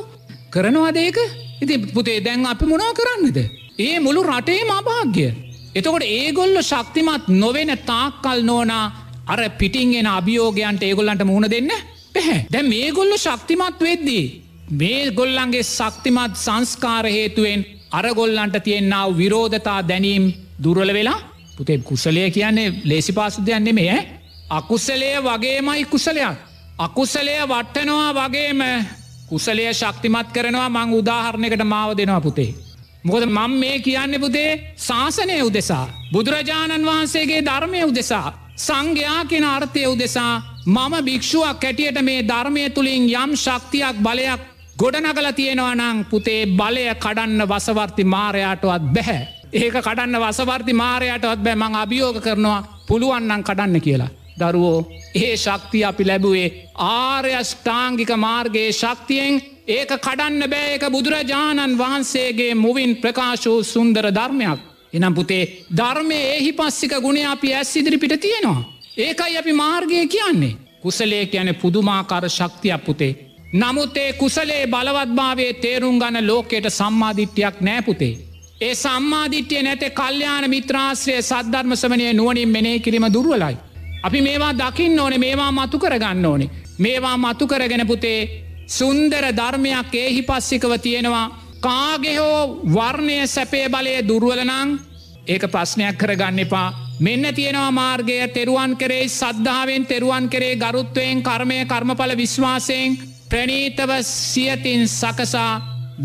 කරනවාදේක ඉති පුතේ දැන් අපි මොනා කරන්නද. ඒ මුළු රටේ මභාග්‍ය. එතකොට ඒගොල්ල ශක්තිමත් නොවෙන තාක්කල් නෝනා අර පිටිංගෙන අභියෝගයන්ට ඒගොල්ලන්ට මුණ දෙන්න පැහැ දැ මේගොල්ල ශක්තිමත් වෙද්දී. මේ ගොල්ලන්ගේ ශක්තිමත් සංස්කාර හේතුවෙන් අරගොල්ලන්ට තියෙන්න්නාව විරෝධතා දැනීම් දුරල වෙලා පුතේ කුසලය කියන්නේ ලේසි පාසුදයන්නේ මේ අකුසලය වගේමයි කුසලයක්. අකුසලය වට්ටනවා වගේම කුසලය ශක්තිමත් කරනවා මං උදාහරණයකට මාව දෙනවා පුතේ. මොකද මං මේ කියන්න පුතේ ශාසනය උදෙසා. බුදුරජාණන් වහන්සේගේ ධර්මය උදෙසා. සංඝයා කෙන අර්ථය උදෙසා මම භික්ෂුවක් කැටියට මේ ධර්මය තුළින් යම් ශක්තියක් බලයක් ගොඩනගල තියෙනවනං පුතේ බලය කඩන්න වසවර්ති මාරයාටවත් බැහැ. ඒක කඩන්න වසවර්ති මාරයටවත් බෑ මං අභියෝග කරනවා පුළුවන්නන් කඩන්න කියලා. දරුවෝ ඒ ශක්තිය අපි ලැබුවේ ආර්යෂ්ඨාංගික මාර්ගයේ ශක්තියෙන් ඒක කඩන්න බෑඒක බුදුරජාණන් වහන්සේගේ මුවින් ප්‍රකාශූ සුන්දර ධර්මයක්. එනම් පුතේ ධර්මය එහි පස්සික ගුණ අපි ඇස් ඉදිරිපිට තියෙනවා. ඒකයි අපි මාර්ගය කියන්නේ. කුසලේ කියන පුදුමාකාර ශක්තියක් පුතේ. නමුත් ඒ කුසලේ බලවත්භාවේ තේරුම් ගන්න ලෝකයට සම්මාධිට්‍යයක් නෑපුතේ. ඒ සම්මාධිට්‍යය නැත කල්්‍යයාන මිත්‍රාශ්‍රය සද්ධර්මසමනය නුවනින් මෙනේ කිරීම දුර්වලයි. අපි මේවා දකින්න ඕනේ මේවා මතු කරගන්න ඕනේ. මේවා මතු කරගෙන පුතේ සුන්දර ධර්මයක් ඒහි පස්සිකව තියෙනවා කාගෙහෝ වර්ණය සැපේ බලය දුර්වලනං ඒක ප්‍රශ්නයක් කරගන්න එපා මෙන්න තියෙනවා මාර්ගය තෙරුවන් කරේ සද්ධාවෙන් තෙරුවන් කරේ ගරුත්වයෙන් කර්මය කර්මඵල විශ්වාසයෙන් ප්‍රනීතව සියතින් සකසා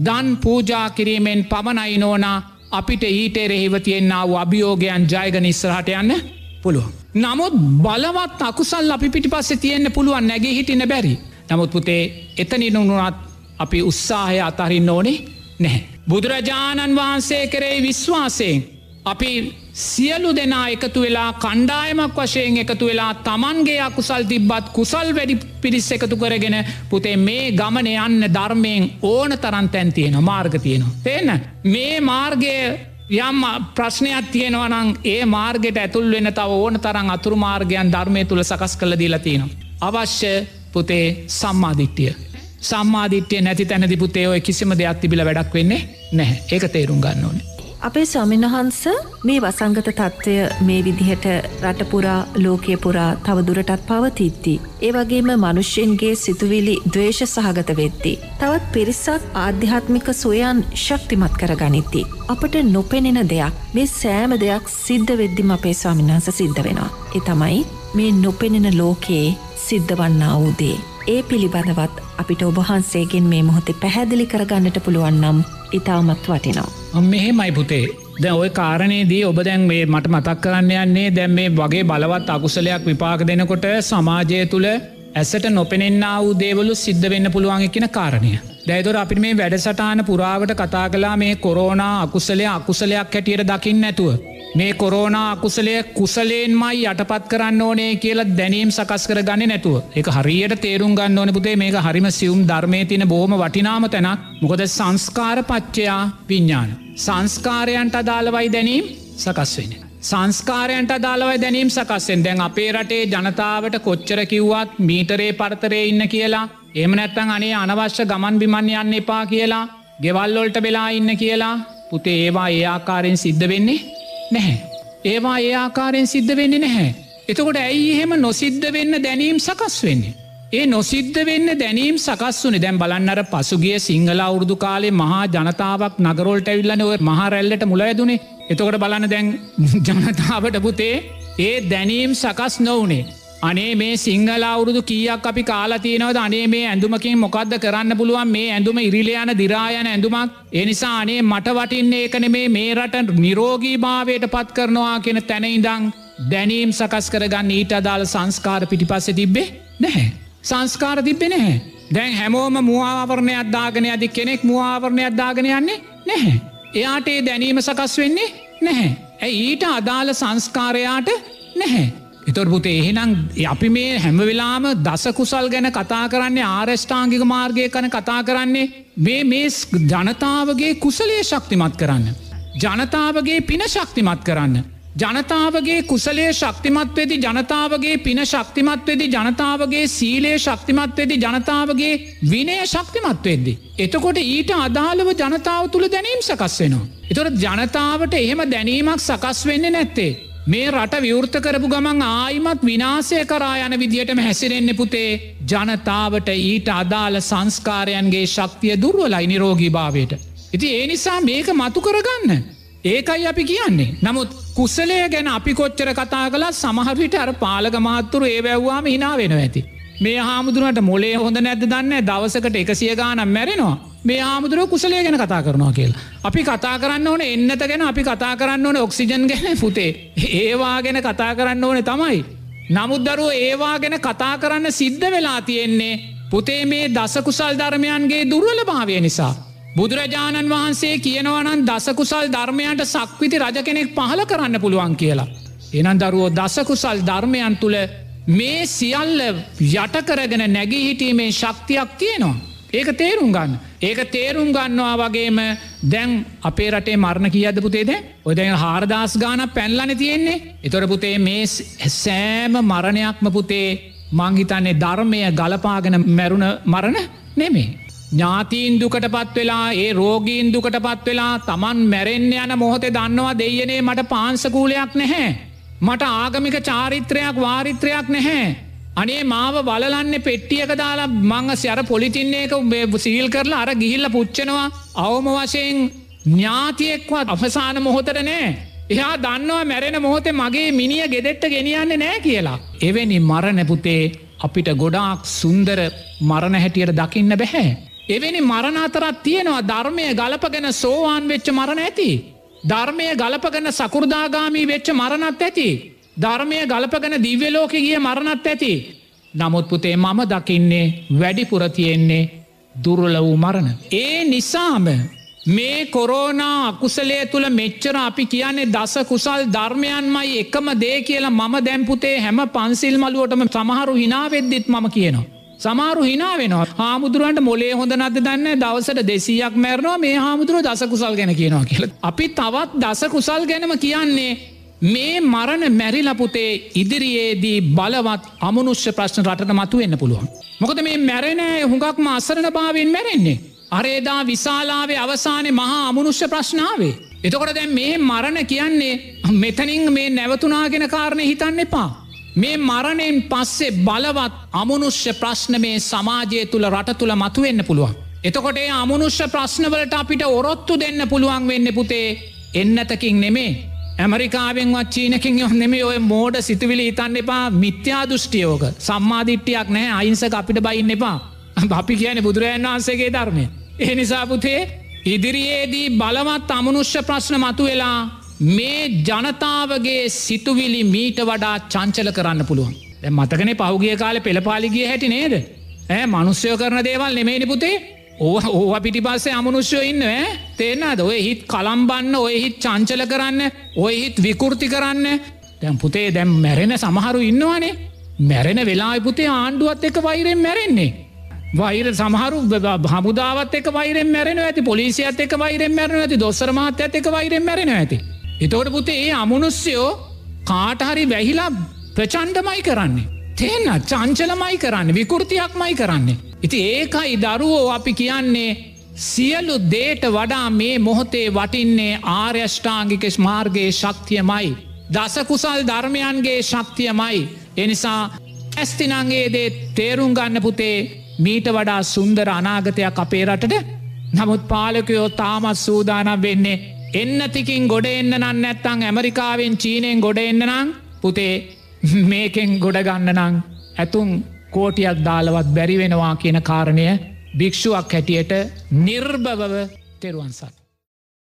දන් පූජා කිරීමෙන් පමණයි නෝනා අපිට ඊට එරෙහිව තියෙන්න්නාව අභියෝගයන් ජයගන ඉස්රහට යන්න පුළුවන්. නමුත් බලවත් අකුසල් අපි පිටි පස්සේ තියෙන්න්න පුළුවන් නැගේ හිටින බැරි. නමුත් පුතේ එතනිනුනුනත් අපි උත්සාහය අතහරින්න ඕනේ නැහැ. බුදුරජාණන් වහන්සේ කරේ විශ්වාසයෙන් අපි සියලු දෙනා එකතු වෙලා කණ්ඩායමක් වශයෙන් එකතු වෙලා තමන්ගේ අකුසල් තිබ්බත් කුසල් වැඩි පිරිස් එකතු කරගෙන පුතේ මේ ගමන යන්න ධර්මයෙන් ඕන තරන් තැන් තියෙන මාර්ග තියෙනවා. තේන මේ මාර්ගය යම් ප්‍රශ්නයක් තියෙනවනං ඒ මාර්ගයට ඇතුල් වෙන තව ඕන තරම් අතුරු මාර්ගයන් ධර්මය තුළ සකස් කළ දීලතිනවා. අවශ්‍ය පුතේ සම්මාධිට්ටිය. සම්මාධිට්‍යය නැති තැනති පුතේ ඔය කිසිම දෙයක් තිබිල වැඩක් වෙන්නේ නැහැ ඒක තේරුම් ගන්න ඕනේ.
අපේ ස්වාමින්වහන්ස මේ වසංගත තත්ත්වය මේ විදිහට රටපුරා ලෝකය පුරා තවදුරටත් පවතිත්ති. ඒ වගේම මනුෂ්‍යන්ගේ සිතුවිලි දවේශ සහගත වෙද්දී. තවත් පිරිසක් ආධ්‍යාත්මික සොයන් ශක්තිමත් කර ගනිති. අපට නොපෙනෙන දෙයක් මේ සෑම දෙයක් සිද්ධ වෙද්දිම අපේ ස්වාමින්වහන්ස සිද්ධ වෙනවා. එ තමයි මේ නොපෙනෙන ලෝකයේ සිද්ධවන්නා වූදේ. ඒ පිළිබඳවත් අපිට ඔබහන්සේගෙන් මේ මොහොතේ පැහැදිලි කරගන්නට පුළුවන් නම් ඉතාමත් වටිනවා.
මෙහෙමයි පුතේ ද ඔය කාරණයේදී ඔබ දැන් මේ මට මතක් කරන්න යන්නේ දැම් මේ වගේ බලවත් අකුසලයක් විපාක දෙනකොට සමාජය තුළ ඇසට නොපෙනෙන්න්න වූ දේවලු සිද්ධ වෙන්න පුළුවන් කියන කාරණය. දැයිතොර අපිට මේ වැඩසටාන පුරාවට කතා කලා මේ කොරෝනා අකුසලය අකුසලයක් හැටියට දකින්න ඇතුව. මේ කොරෝනා අකුසලය කුසලේන්මයි යටපත් කරන්න ඕනේ කියලා දැනීම් සකස් කර ගන්න නැතුව එක හරියට තේරුම් ගන්න ඕන පුතේ මේක හරිම සියුම් ධර්මය තින බොහම වටිනාම තැනක් මොකද සංස්කාර පච්චයා විඤ්ඥාන. සංස්කාරයන්ට අදාළවයි දැනීම් සකස් වෙන. සංස්කාරයන්ට අදාළවයි දැනීම් සකස්සෙන් දැන් අපේ රටේ ජනතාවට කොච්චර කිව්වත් මීටරේ පරතරය ඉන්න කියලා එම නැත්තං අනේ අනවශ්‍ය ගමන් බිමන් යන්න එපා කියලා ගෙවල්ලොල්ට වෙලා ඉන්න කියලා පුතේ ඒවා ඒ ආකාරයෙන් සිද්ධ වෙන්නේ නැහැ. ඒවා ඒ ආකාරයෙන් සිද්ධ වෙන්නේ නැහැ. එතකොට ඇයි එහෙම නොසිද්ධ වෙන්න දැනීම් සකස් වෙන්නේ. ඒ නොසිද්ධ වෙන්න දැනීම් සකස් වනේ දැම් බලන්නර පසුගිය සිංහල අවුරදු කාලේ මහා ජනතාවක් නගරොල්ට ඇවිල්ලන ඔය මහරැල්ලට මුලයදුනේ එතකොට බලන්න දැන් ජනතාවට පුතේ ඒ දැනීම් සකස් නොවනේ අනේ මේ සිංහල අවුරුදු කියක් අපි කාලතියනවද අනේ මේ ඇඳුමකින් මොකක්ද කරන්න පුළුවන් මේ ඇඳුම ඉරිලයන දිරායන ඇඳුමක් එනිසා අනේ මට වටින්නේ ඒකන මේ මේ රට නිරෝගී භාවයට පත් කරනවා කියෙන තැනයිදං දැනීම් සකස් කරගන්න ඊට අදාළ සංස්කාර පිටිපස්සෙ තිබ්බේ නැහැ. සංස්කාර තිබ්බෙ නැහැ. දැන් හැමෝම මුවාවරණය අද්දාගෙන අදි කෙනෙක් මුවාවරණය අද්දාගෙන යන්නේ නැහැ. එයාට ඒ දැනීම සකස් වෙන්නේ නැහැ. ඇ ඊට අදාළ සංස්කාරයාට නැහැ. එතොට පුතේ එහෙනම් අපි මේ හැමවෙලාම දසකුසල් ගැන කතා කරන්නේ ආරෂ්ඨාංගික මාර්ගය කන කතා කරන්නේ මේ මේ ජනතාවගේ කුසලේ ශක්තිමත් කරන්න. ජනතාවගේ පින ශක්තිමත් කරන්න. ජනතාවගේ කුසලේ ශක්තිමත්වෙදි ජනතාවගේ පින ශක්තිමත්වෙදි ජනතාවගේ සීලේ ශක්තිමත්වෙදි ජනතාවගේ විනය ශක්තිමත්වෙද්දි. එතකොට ඊට අදාළව ජනතාව තුළ දැනීම් සකස් වෙනවා. එතොට ජනතාවට එහෙම දැනීමක් සකස් වෙන්න නැත්තේ. මේ රට විවෘත කරපු ගමන් ආයිමත් විනාසය කරා යන විදිහටම හැසිරෙන්න්න පුතේ ජනතාවට ඊට අදාළ සංස්කාරයන්ගේ ශක්තිය දුර්වලයි නිරෝගී භාවයට. ඉති ඒ නිසා මේක මතු කරගන්න. ඒකයි අපි කියන්නේ. නමුත් කුසලය ගැන අපි කොච්චර කතා කලා සමහරවිට අර පාලක මාත්තුරු ඒ වැැව්වාම හිනා වෙන ඇති. මේ හාමුදුරට මොලේ හොඳ නැද දන්න දවසකට එකසිය ගානම් මැරෙනවා මේ හාමුදුරුව කුසලේ ගැන කතා කරනවා කියලා. අපි කතා කරන්න ඕන එන්නත ගැන අපි කතා කරන්න ඕන ඔක්සිජන් ගැන පුතේ. ඒවා ගැන කතා කරන්න ඕන තමයි. නමුද්දරුව ඒවා ගැන කතා කරන්න සිද්ධ වෙලා තියෙන්නේ පුතේ මේ දසකුසල් ධර්මයන්ගේ දුර්වල භාවය නිසා. බුදුරජාණන් වහන්සේ කියනවනන් දසකුසල් ධර්මයන්ට සක්විති රජ කෙනෙක් පහල කරන්න පුළුවන් කියලා. එනන් දරුවෝ දසකුසල් ධර්මයන් තුළ මේ සියල්ල යටකරගෙන නැගී හිටීමේ ශක්තියක් තියෙනවා. ඒක තේරුම් ගන්න. ඒක තේරුම් ගන්නවා වගේම දැන් අපේ රටේ මරණ කියද පුතේද ඔදැන් හාරදස් ගාන පැල්ලන තියෙන්නේ. එතොර පුතේ මේ සෑම මරණයක්ම පුතේ මංහිතන්නේ ධර්මය ගලපාගෙන මැරුණ මරණ නෙමේ. ඥාතීන් දුකට පත් වෙලා ඒ රෝගීන් දුකට පත් වෙලා තමන් මැරෙන්න්න යන මොහොතේ දන්නවා දෙයනේ මට පාන්සකූලයක් නැහැ. මට ආගමික චාරිත්‍රයක් වාරිත්‍රයක් නැහැ. අනේ මාව බලන්න පෙට්ටියක දාලා මංග සැර පොලිතින්නේක සීල් කරලා අර ගිහිල්ල පුච්චනවා අවම වශයෙන් ඥාතියෙක්වත් අපසාන මොහොතර නෑ. එයා දන්නවා මැරෙන මොහොතේ මගේ මිනිිය ගෙදෙට්ට ගෙනියන්න නෑ කියලා. එවැනි මරණැපුතේ අපිට ගොඩාක් සුන්දර මරණ හැටියට දකින්න බැහැ. එවැනි මරණ අතරත් තියෙනවා ධර්මය ගලපගෙන සෝවාන් වෙච්ච මරණ ඇති. ධර්මය ගලපගන සකුරදාගාමී වෙච්ච මරණත් ඇති. ධර්මය ගලපගන දිව්‍යලෝක ගිය මරණත් ඇති. නමුත් පුතේ මම දකින්නේ වැඩිපුර තියෙන්නේ දුරල වූ මරණ. ඒ නිසාම මේ කොරෝනා අකුසලේ තුළ මෙච්චර අපි කියන්නේ දස කුසල් ධර්මයන්මයි එකම දේ කියලා මම දැම්පුතේ හැම පන්සිල් මලුවටම සමහරු හිනාවෙද්දිත් මම කියනවා. සමාරු හිනා වෙනවා හාමුදුරුවන්ට මොලේ හොඳ නද දන්න දවසට දෙසියක් මැරනවා මේ හාමුදුරුව දස කුසල් ගැන කියනවා කියල. අපි තවත් දස කුසල් ගැනම කියන්නේ මේ මරණ මැරිලපුතේ ඉදිරියේදී බලවත් අමනුෂ්‍ය ප්‍රශ්න රටට මතු වෙන්න පුළුවන්. මොකද මේ මැරෙනෑ හුඟක්ම අසරණ භාවෙන් මැරෙන්නේ. අරේදා විශාලාවේ අවසානය මහා අමනුෂ්‍ය ප්‍රශ්නාවේ. එතකොට දැන් මේ මරණ කියන්නේ මෙතනින් මේ නැවතුනාගෙන කාරණය හිතන්න එපා. මේ මරණයෙන් පස්සේ බලවත් අමනුෂ්‍ය ප්‍රශ්න මේ සමාජය තුළ රට තුළ මතුවෙන්න පුළුවන්. එතකොට ඒ අමනුෂ්‍ය ප්‍රශ්නවලට අපිට ඔරොත්තු දෙන්න පුළුවන් වෙන්න පුතේ එන්නතකින් නෙමේ. ඇමරිකාවෙන්වත් චීනකින් යො නෙමේ ඔය මෝඩ සිතුවිලි ඉතන්න එපා මිත්‍යා දෘෂ්ටියෝක සම්මාධිට්ටියක් නෑ අයින්සක අපිට බයින්න එපා. අපි කියන බුදුරජන් වහන්සේගේ ධර්මය. ඒ නිසාපුතේ ඉදිරියේදී බලවත් අමනුෂ්‍ය ප්‍රශ්න මතු වෙලා මේ ජනතාවගේ සිතුවිලි මීට වඩා චංචල කරන්න පුළුවන්. මතකන පහුගිය කාල පෙළපාලිගිය හැටි නේද. ඇ මනුස්්‍යයෝ කරන දේවල් නෙමේනි පුතේ ඕ ඕ පිටි පස්සේ අමනුෂ්‍යයෝ ඉන්න තේෙන්න්නද ඔය හිත් කළම්බන්න ඔය හිත් චංචල කරන්න ඔය හිත් විකෘති කරන්න දැම් පුතේ දැම් මැරෙන සමහරු ඉන්නවානේ මැරෙන වෙලා පුතේ ආණ්ඩුවත් එක වෛරෙන් මැරෙන්නේ. වෛර සමහරු හමුදාවත් එක වෛරෙන් මැරෙන ඇති පොලිසියත් එක වෛරෙන් මැරන ඇති දොස්සර මාත ඇත එක වෛරෙන් මැරෙන ඇති. එතෝට පුතේ ඒ අමනුස්්‍යයෝ කාටහරි වැහිලා ප්‍රචන්්ඩමයි කරන්නේ. තේන්න චංචලමයි කරන්න විකෘතියක්මයි කරන්නේ. ඉති ඒකයි දරුවෝ අපි කියන්නේ සියලු දේට වඩා මේ මොහොතේ වටින්නේ ආර්යෂ්ඨාංගිකෙස් මාර්ගයේ ශක්තියමයි. දසකුසල් ධර්මයන්ගේ ශක්තියමයි. එනිසා ඇස්තිනන්ගේ දේ තේරුම් ගන්න පුතේ මීට වඩා සුන්දර අනාගතයක් අපේ රටට නමුත් පාලකයෝ තාමත් සූදානම් වෙන්නේ එන්නතිකින් ගොඩ එන්න නන්න ඇත්තං ඇමරිකාවෙන් චීනයෙන් ගොඩ එන්න නං පුතේ මේකෙන් ගොඩගන්න නං ඇතුන් කෝටියක් දාලවත් බැරිවෙනවා කියන කාරණය භික්ෂුවක් හැටියට නිර්භවව තෙරුවන්සත්.